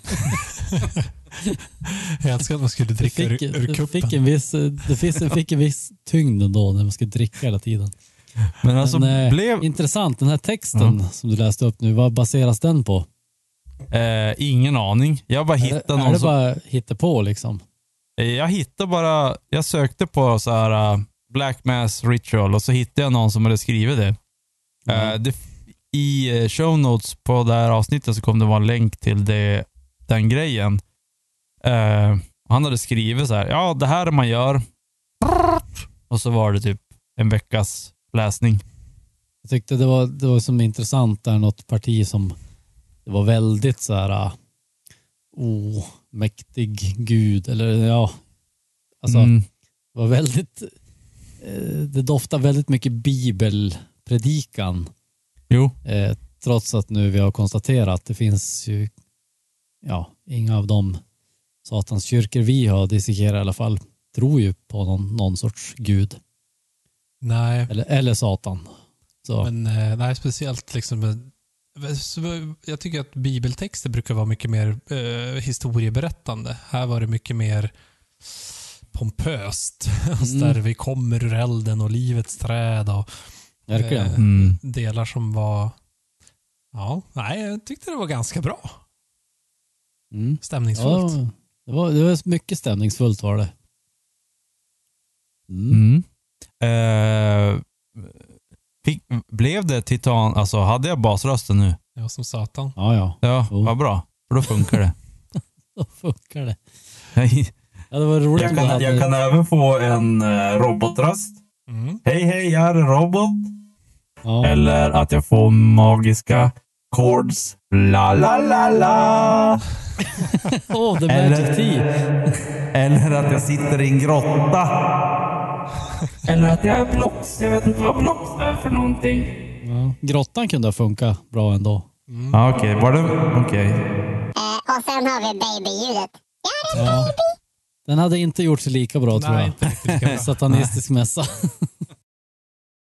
Jag älskar att man skulle Det dricka fick, ur, ur kuppen. fick, en viss, det fick, fick en viss tyngd ändå när man skulle dricka hela tiden. Men alltså Men, eh, blev Intressant, den här texten som du läste upp nu, vad baseras den på? eh, ingen aning. Jag bara Är, hittade är någon det som, bara hittepå liksom? Eh, Jag hittade bara, jag sökte på så här uh, Black Mass Ritual och så hittade jag någon som hade skrivit det. Ja. Eh, det I eh, show notes på det här avsnittet så kom det vara en länk till det, den grejen. Eh, han hade skrivit så här, ja det här är man gör. Och så var det typ en veckas läsning. Jag tyckte det var, det var som intressant där något parti som det var väldigt så här uh, oh, mäktig gud eller ja, alltså Mm. det var väldigt det doftar väldigt mycket bibelpredikan Jo, eh, trots att nu vi har konstaterat att det finns ju ja, inga av de satans kyrkor vi har dissekerat i alla fall tror ju på någon, någon sorts gud Nej, eller, eller satan. Så. men eh, nej, speciellt liksom eh, jag tycker att bibeltexter brukar vara mycket mer eh, historieberättande. Här var det mycket mer pompöst. [LAUGHS] Mm. Där vi kommer ur elden och livets träd och eh, Mm. delar som var... Ja, nej, jag tyckte det var ganska bra. Mm. Stämningsfullt. Ja, det, var, det var mycket stämningsfullt var det. Mm. Mm. Eh, fick, blev det titan, alltså hade jag basrösten nu? Ja, som satan. Ja, ja. Ja, Jo. vad bra. För då funkar det. [LAUGHS] Då funkar det. Jag Ja, det var roligt kan, med jag kan även få en eh, robotröst. Mm. Hej, hej, jag är en robot. ja. Eller att jag får magiska chords. La, la, la, la. [LAUGHS] Åh, the Eller- magic tea. Eller att jag sitter i en grotta. Eller att jag är Blox. Jag vet inte vad Blox är för någonting. Ja. Grottan kunde ha funkat bra ändå. Ja, okej. Var det... Okej. Eh, och sen har vi babyljudet. Ja. Den hade inte gjort sig lika bra tror Nej, jag. inte riktigt lika bra. [LAUGHS] Satanistisk mässa. [LAUGHS]